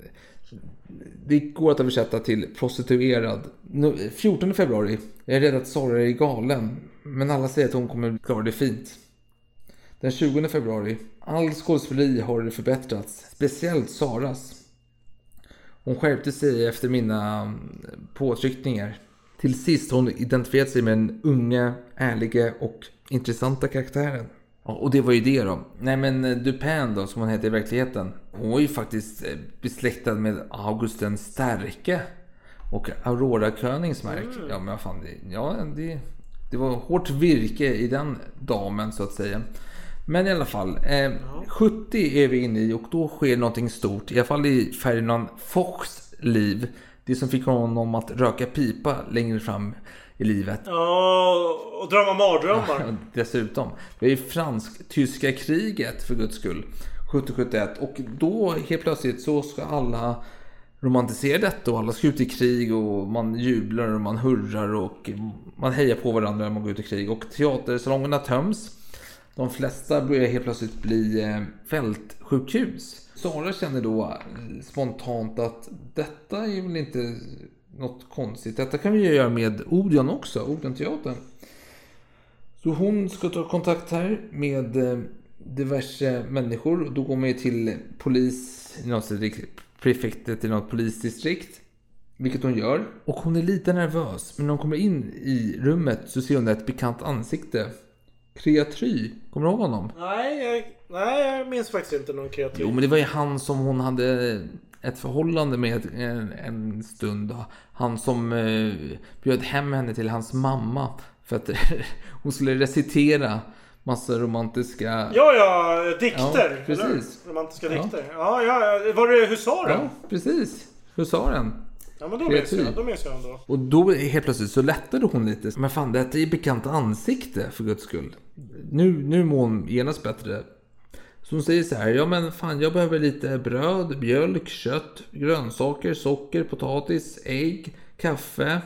Det går att översätta till prostituerad. Nu- 14 februari. Jag är rädd att Sara är galen. Men alla säger att hon kommer klara det fint. Den 20 februari. All skådespeleri har förbättrats. Speciellt Saras. Hon skärpte sig efter mina mm, påtryckningar. Till sist har hon identifierat sig med den unga, ärliga och intressanta karaktären. Och det var ju det då. Nej men eh, Dupin då, som hon heter i verkligheten. Hon var ju faktiskt eh, besläktad med August den starke. Och Aurora Königsmark. Ja men vad fan, det, ja, det, det var hårt virke i den damen så att säga. Men i alla fall, eh, 70 är vi inne i och då sker någonting stort. I alla fall i Ferdinand Fochs liv. Det som fick honom att röka pipa längre fram i livet. Ja, och drömma mardrömmar. Dessutom. Det är ju fransk-tyska kriget för guds skull. 70-71. Och då helt plötsligt så ska alla romantisera detta och alla ska ut i krig och man jublar och man hurrar och man hejar på varandra när man går ut i krig. Och teatersalongerna töms. De flesta börjar helt plötsligt bli eh, fältsjukhus. Sara känner då eh, spontant att detta är väl inte något konstigt. Detta kan vi ju göra med Odeon också, Odeonteatern. Så hon ska ta kontakt här med eh, diverse människor. Och Då går man ju till polis, i något prefektet i något polisdistrikt. Vilket hon gör. Och hon är lite nervös. Men när hon kommer in i rummet så ser hon ett bekant ansikte. Kreatry. Kommer du ihåg honom? Nej, jag, nej, jag minns faktiskt inte någon kreativ. Jo, men det var ju han som hon hade ett förhållande med en, en stund. Han som eh, bjöd hem henne till hans mamma. För att hon skulle recitera massa romantiska... Ja, ja, dikter. Ja, precis. Romantiska dikter. Ja, ja, var det Husaren? Ja, precis. Husaren. Ja, men då minns jag, då minns jag ändå. Och då helt plötsligt så lättade hon lite. Men fan, detta är ett bekant ansikte för guds skull. Nu, nu mår hon genast bättre. Som säger så här, ja men fan jag behöver lite bröd, mjölk, kött, grönsaker, socker, potatis, ägg, kaffe.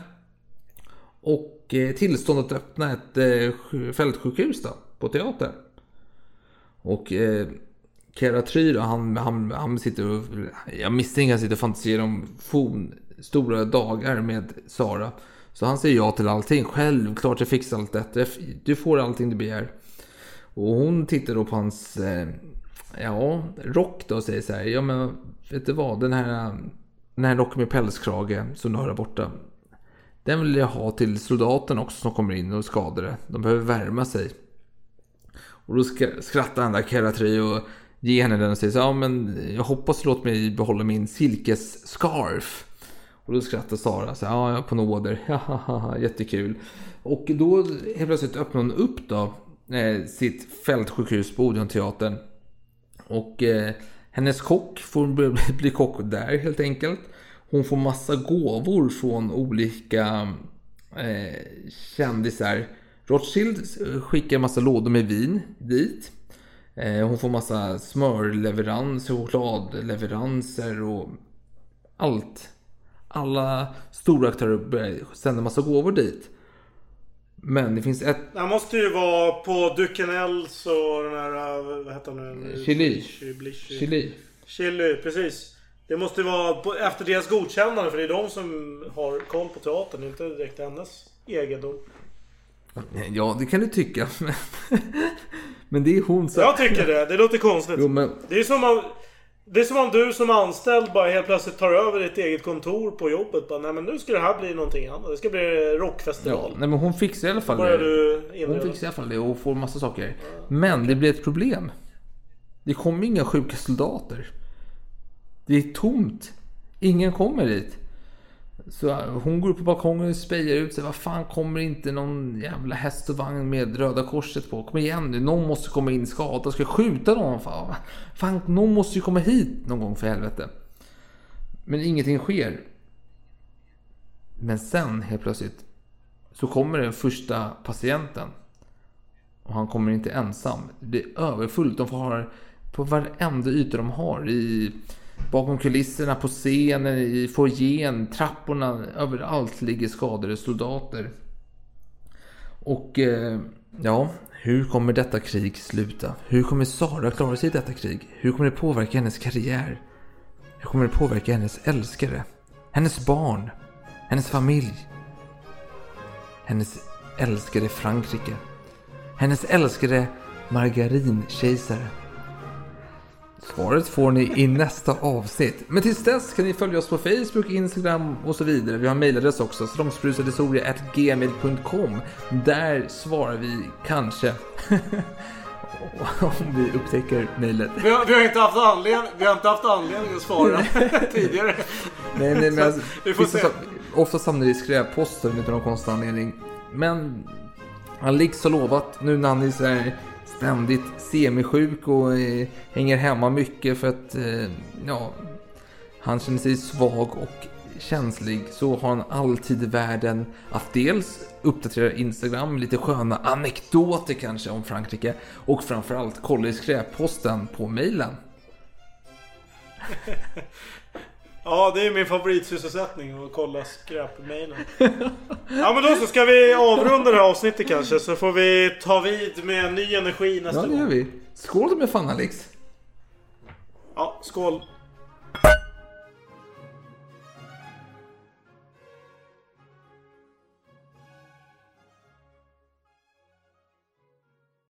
Och eh, tillstånd att öppna ett eh, fältsjukhus då, på teater. Och eh, Keratry då, han, han, han sitter och, jag misstänker att han sitter och fantiserar om forn, stora dagar med Sara. Så han säger ja till allting. Självklart jag fixar allt detta. Du får allting du begär. Och hon tittar då på hans eh, ja, rock då säger så här. Ja men vet du vad? Den här, den här rocken med pälskrage som du har där borta. Den vill jag ha till soldaten också som kommer in och är skadade. De behöver värma sig. Och då skrattar han där Keratry och ger henne den och säger så ja men jag hoppas du låter mig behålla min silkesscarf. Och då skrattar Sara så här, ja jag på nåder, jättekul. Och då helt plötsligt öppnar hon upp då eh, sitt fältsjukhus på Odeonteatern. Och eh, hennes kock får bli, bli kock där helt enkelt. Hon får massa gåvor från olika eh, kändisar. Rothschild eh, skickar massa lådor med vin dit. Eh, hon får massa smörleveranser, chokladleveranser och allt. Alla stora aktörer börjar sända massa gåvor dit. Men det finns ett Han måste ju vara på Dukenells och den här, vad heter han nu? Chili. Chili. Chili. Precis. Det måste vara på, efter deras godkännande för det är de som har koll på teatern. Det är inte direkt hennes egendom. Ja, det kan du tycka. men- Men det är hon som... Jag tycker det. Det låter konstigt. Jo, men Det är som om... Det är som om du som anställd bara helt plötsligt tar över ditt eget kontor på jobbet. Bara, nej men nu ska det här bli någonting annat. Det ska bli Ja, rockfestival. nej men hon fixar i alla fall det. du Hon fixar i alla fall det och får massa saker. Men det blir ett problem. Det kommer inga sjuka soldater. Det är tomt. Ingen kommer dit. Så hon går upp på balkongen och spejar ut sig. Vad fan kommer inte någon jävla häst och vagn med Röda Korset på? Kom igen nu. Någon måste komma in skadad. Ska jag skjuta någon? Fan, fan, någon måste ju komma hit någon gång för helvete. Men ingenting sker. Men sen helt plötsligt så kommer den första patienten. Och han kommer inte ensam. Det blir överfullt. De får ha på varenda yta de har. I, bakom kulisserna, på scenen, i foajén, trapporna. Överallt ligger skadade soldater. Och eh, ja, hur kommer detta krig sluta? Hur kommer Sara klara sig i detta krig? Hur kommer det påverka hennes karriär? Hur kommer det påverka hennes älskare? Hennes barn? Hennes familj? Hennes älskade Frankrike? Hennes älskade margarinkejsare? Svaret får ni i nästa avsnitt. Men tills dess kan ni följa oss på Facebook, Instagram och så vidare. Vi har mejladress också, slångsbrusadesoria.gmail.com. Där svarar vi kanske. Om vi upptäcker mejlet. Vi har, vi, har inte haft anledning, vi har inte haft anledning att svara tidigare. Nej, nej, men alltså, vi får se. Ofta samlar i skräpposten utan någon konstig anledning. Men han liks har lovat nu när han är så ständigt semisjuk och eh, hänger hemma mycket för att eh, ja, han känner sig svag och känslig så har han alltid världen att dels uppdatera Instagram, lite sköna anekdoter kanske om Frankrike och framförallt kolla i skräpposten på mejlen. Ja, det är min favoritsysselsättning att kolla skräpmailen. Ja, men då så ska vi avrunda det här avsnittet kanske. Så får vi ta vid med ny energi nästa Ja, det gång. gör vi. Skål med fan Alex! Ja, skål.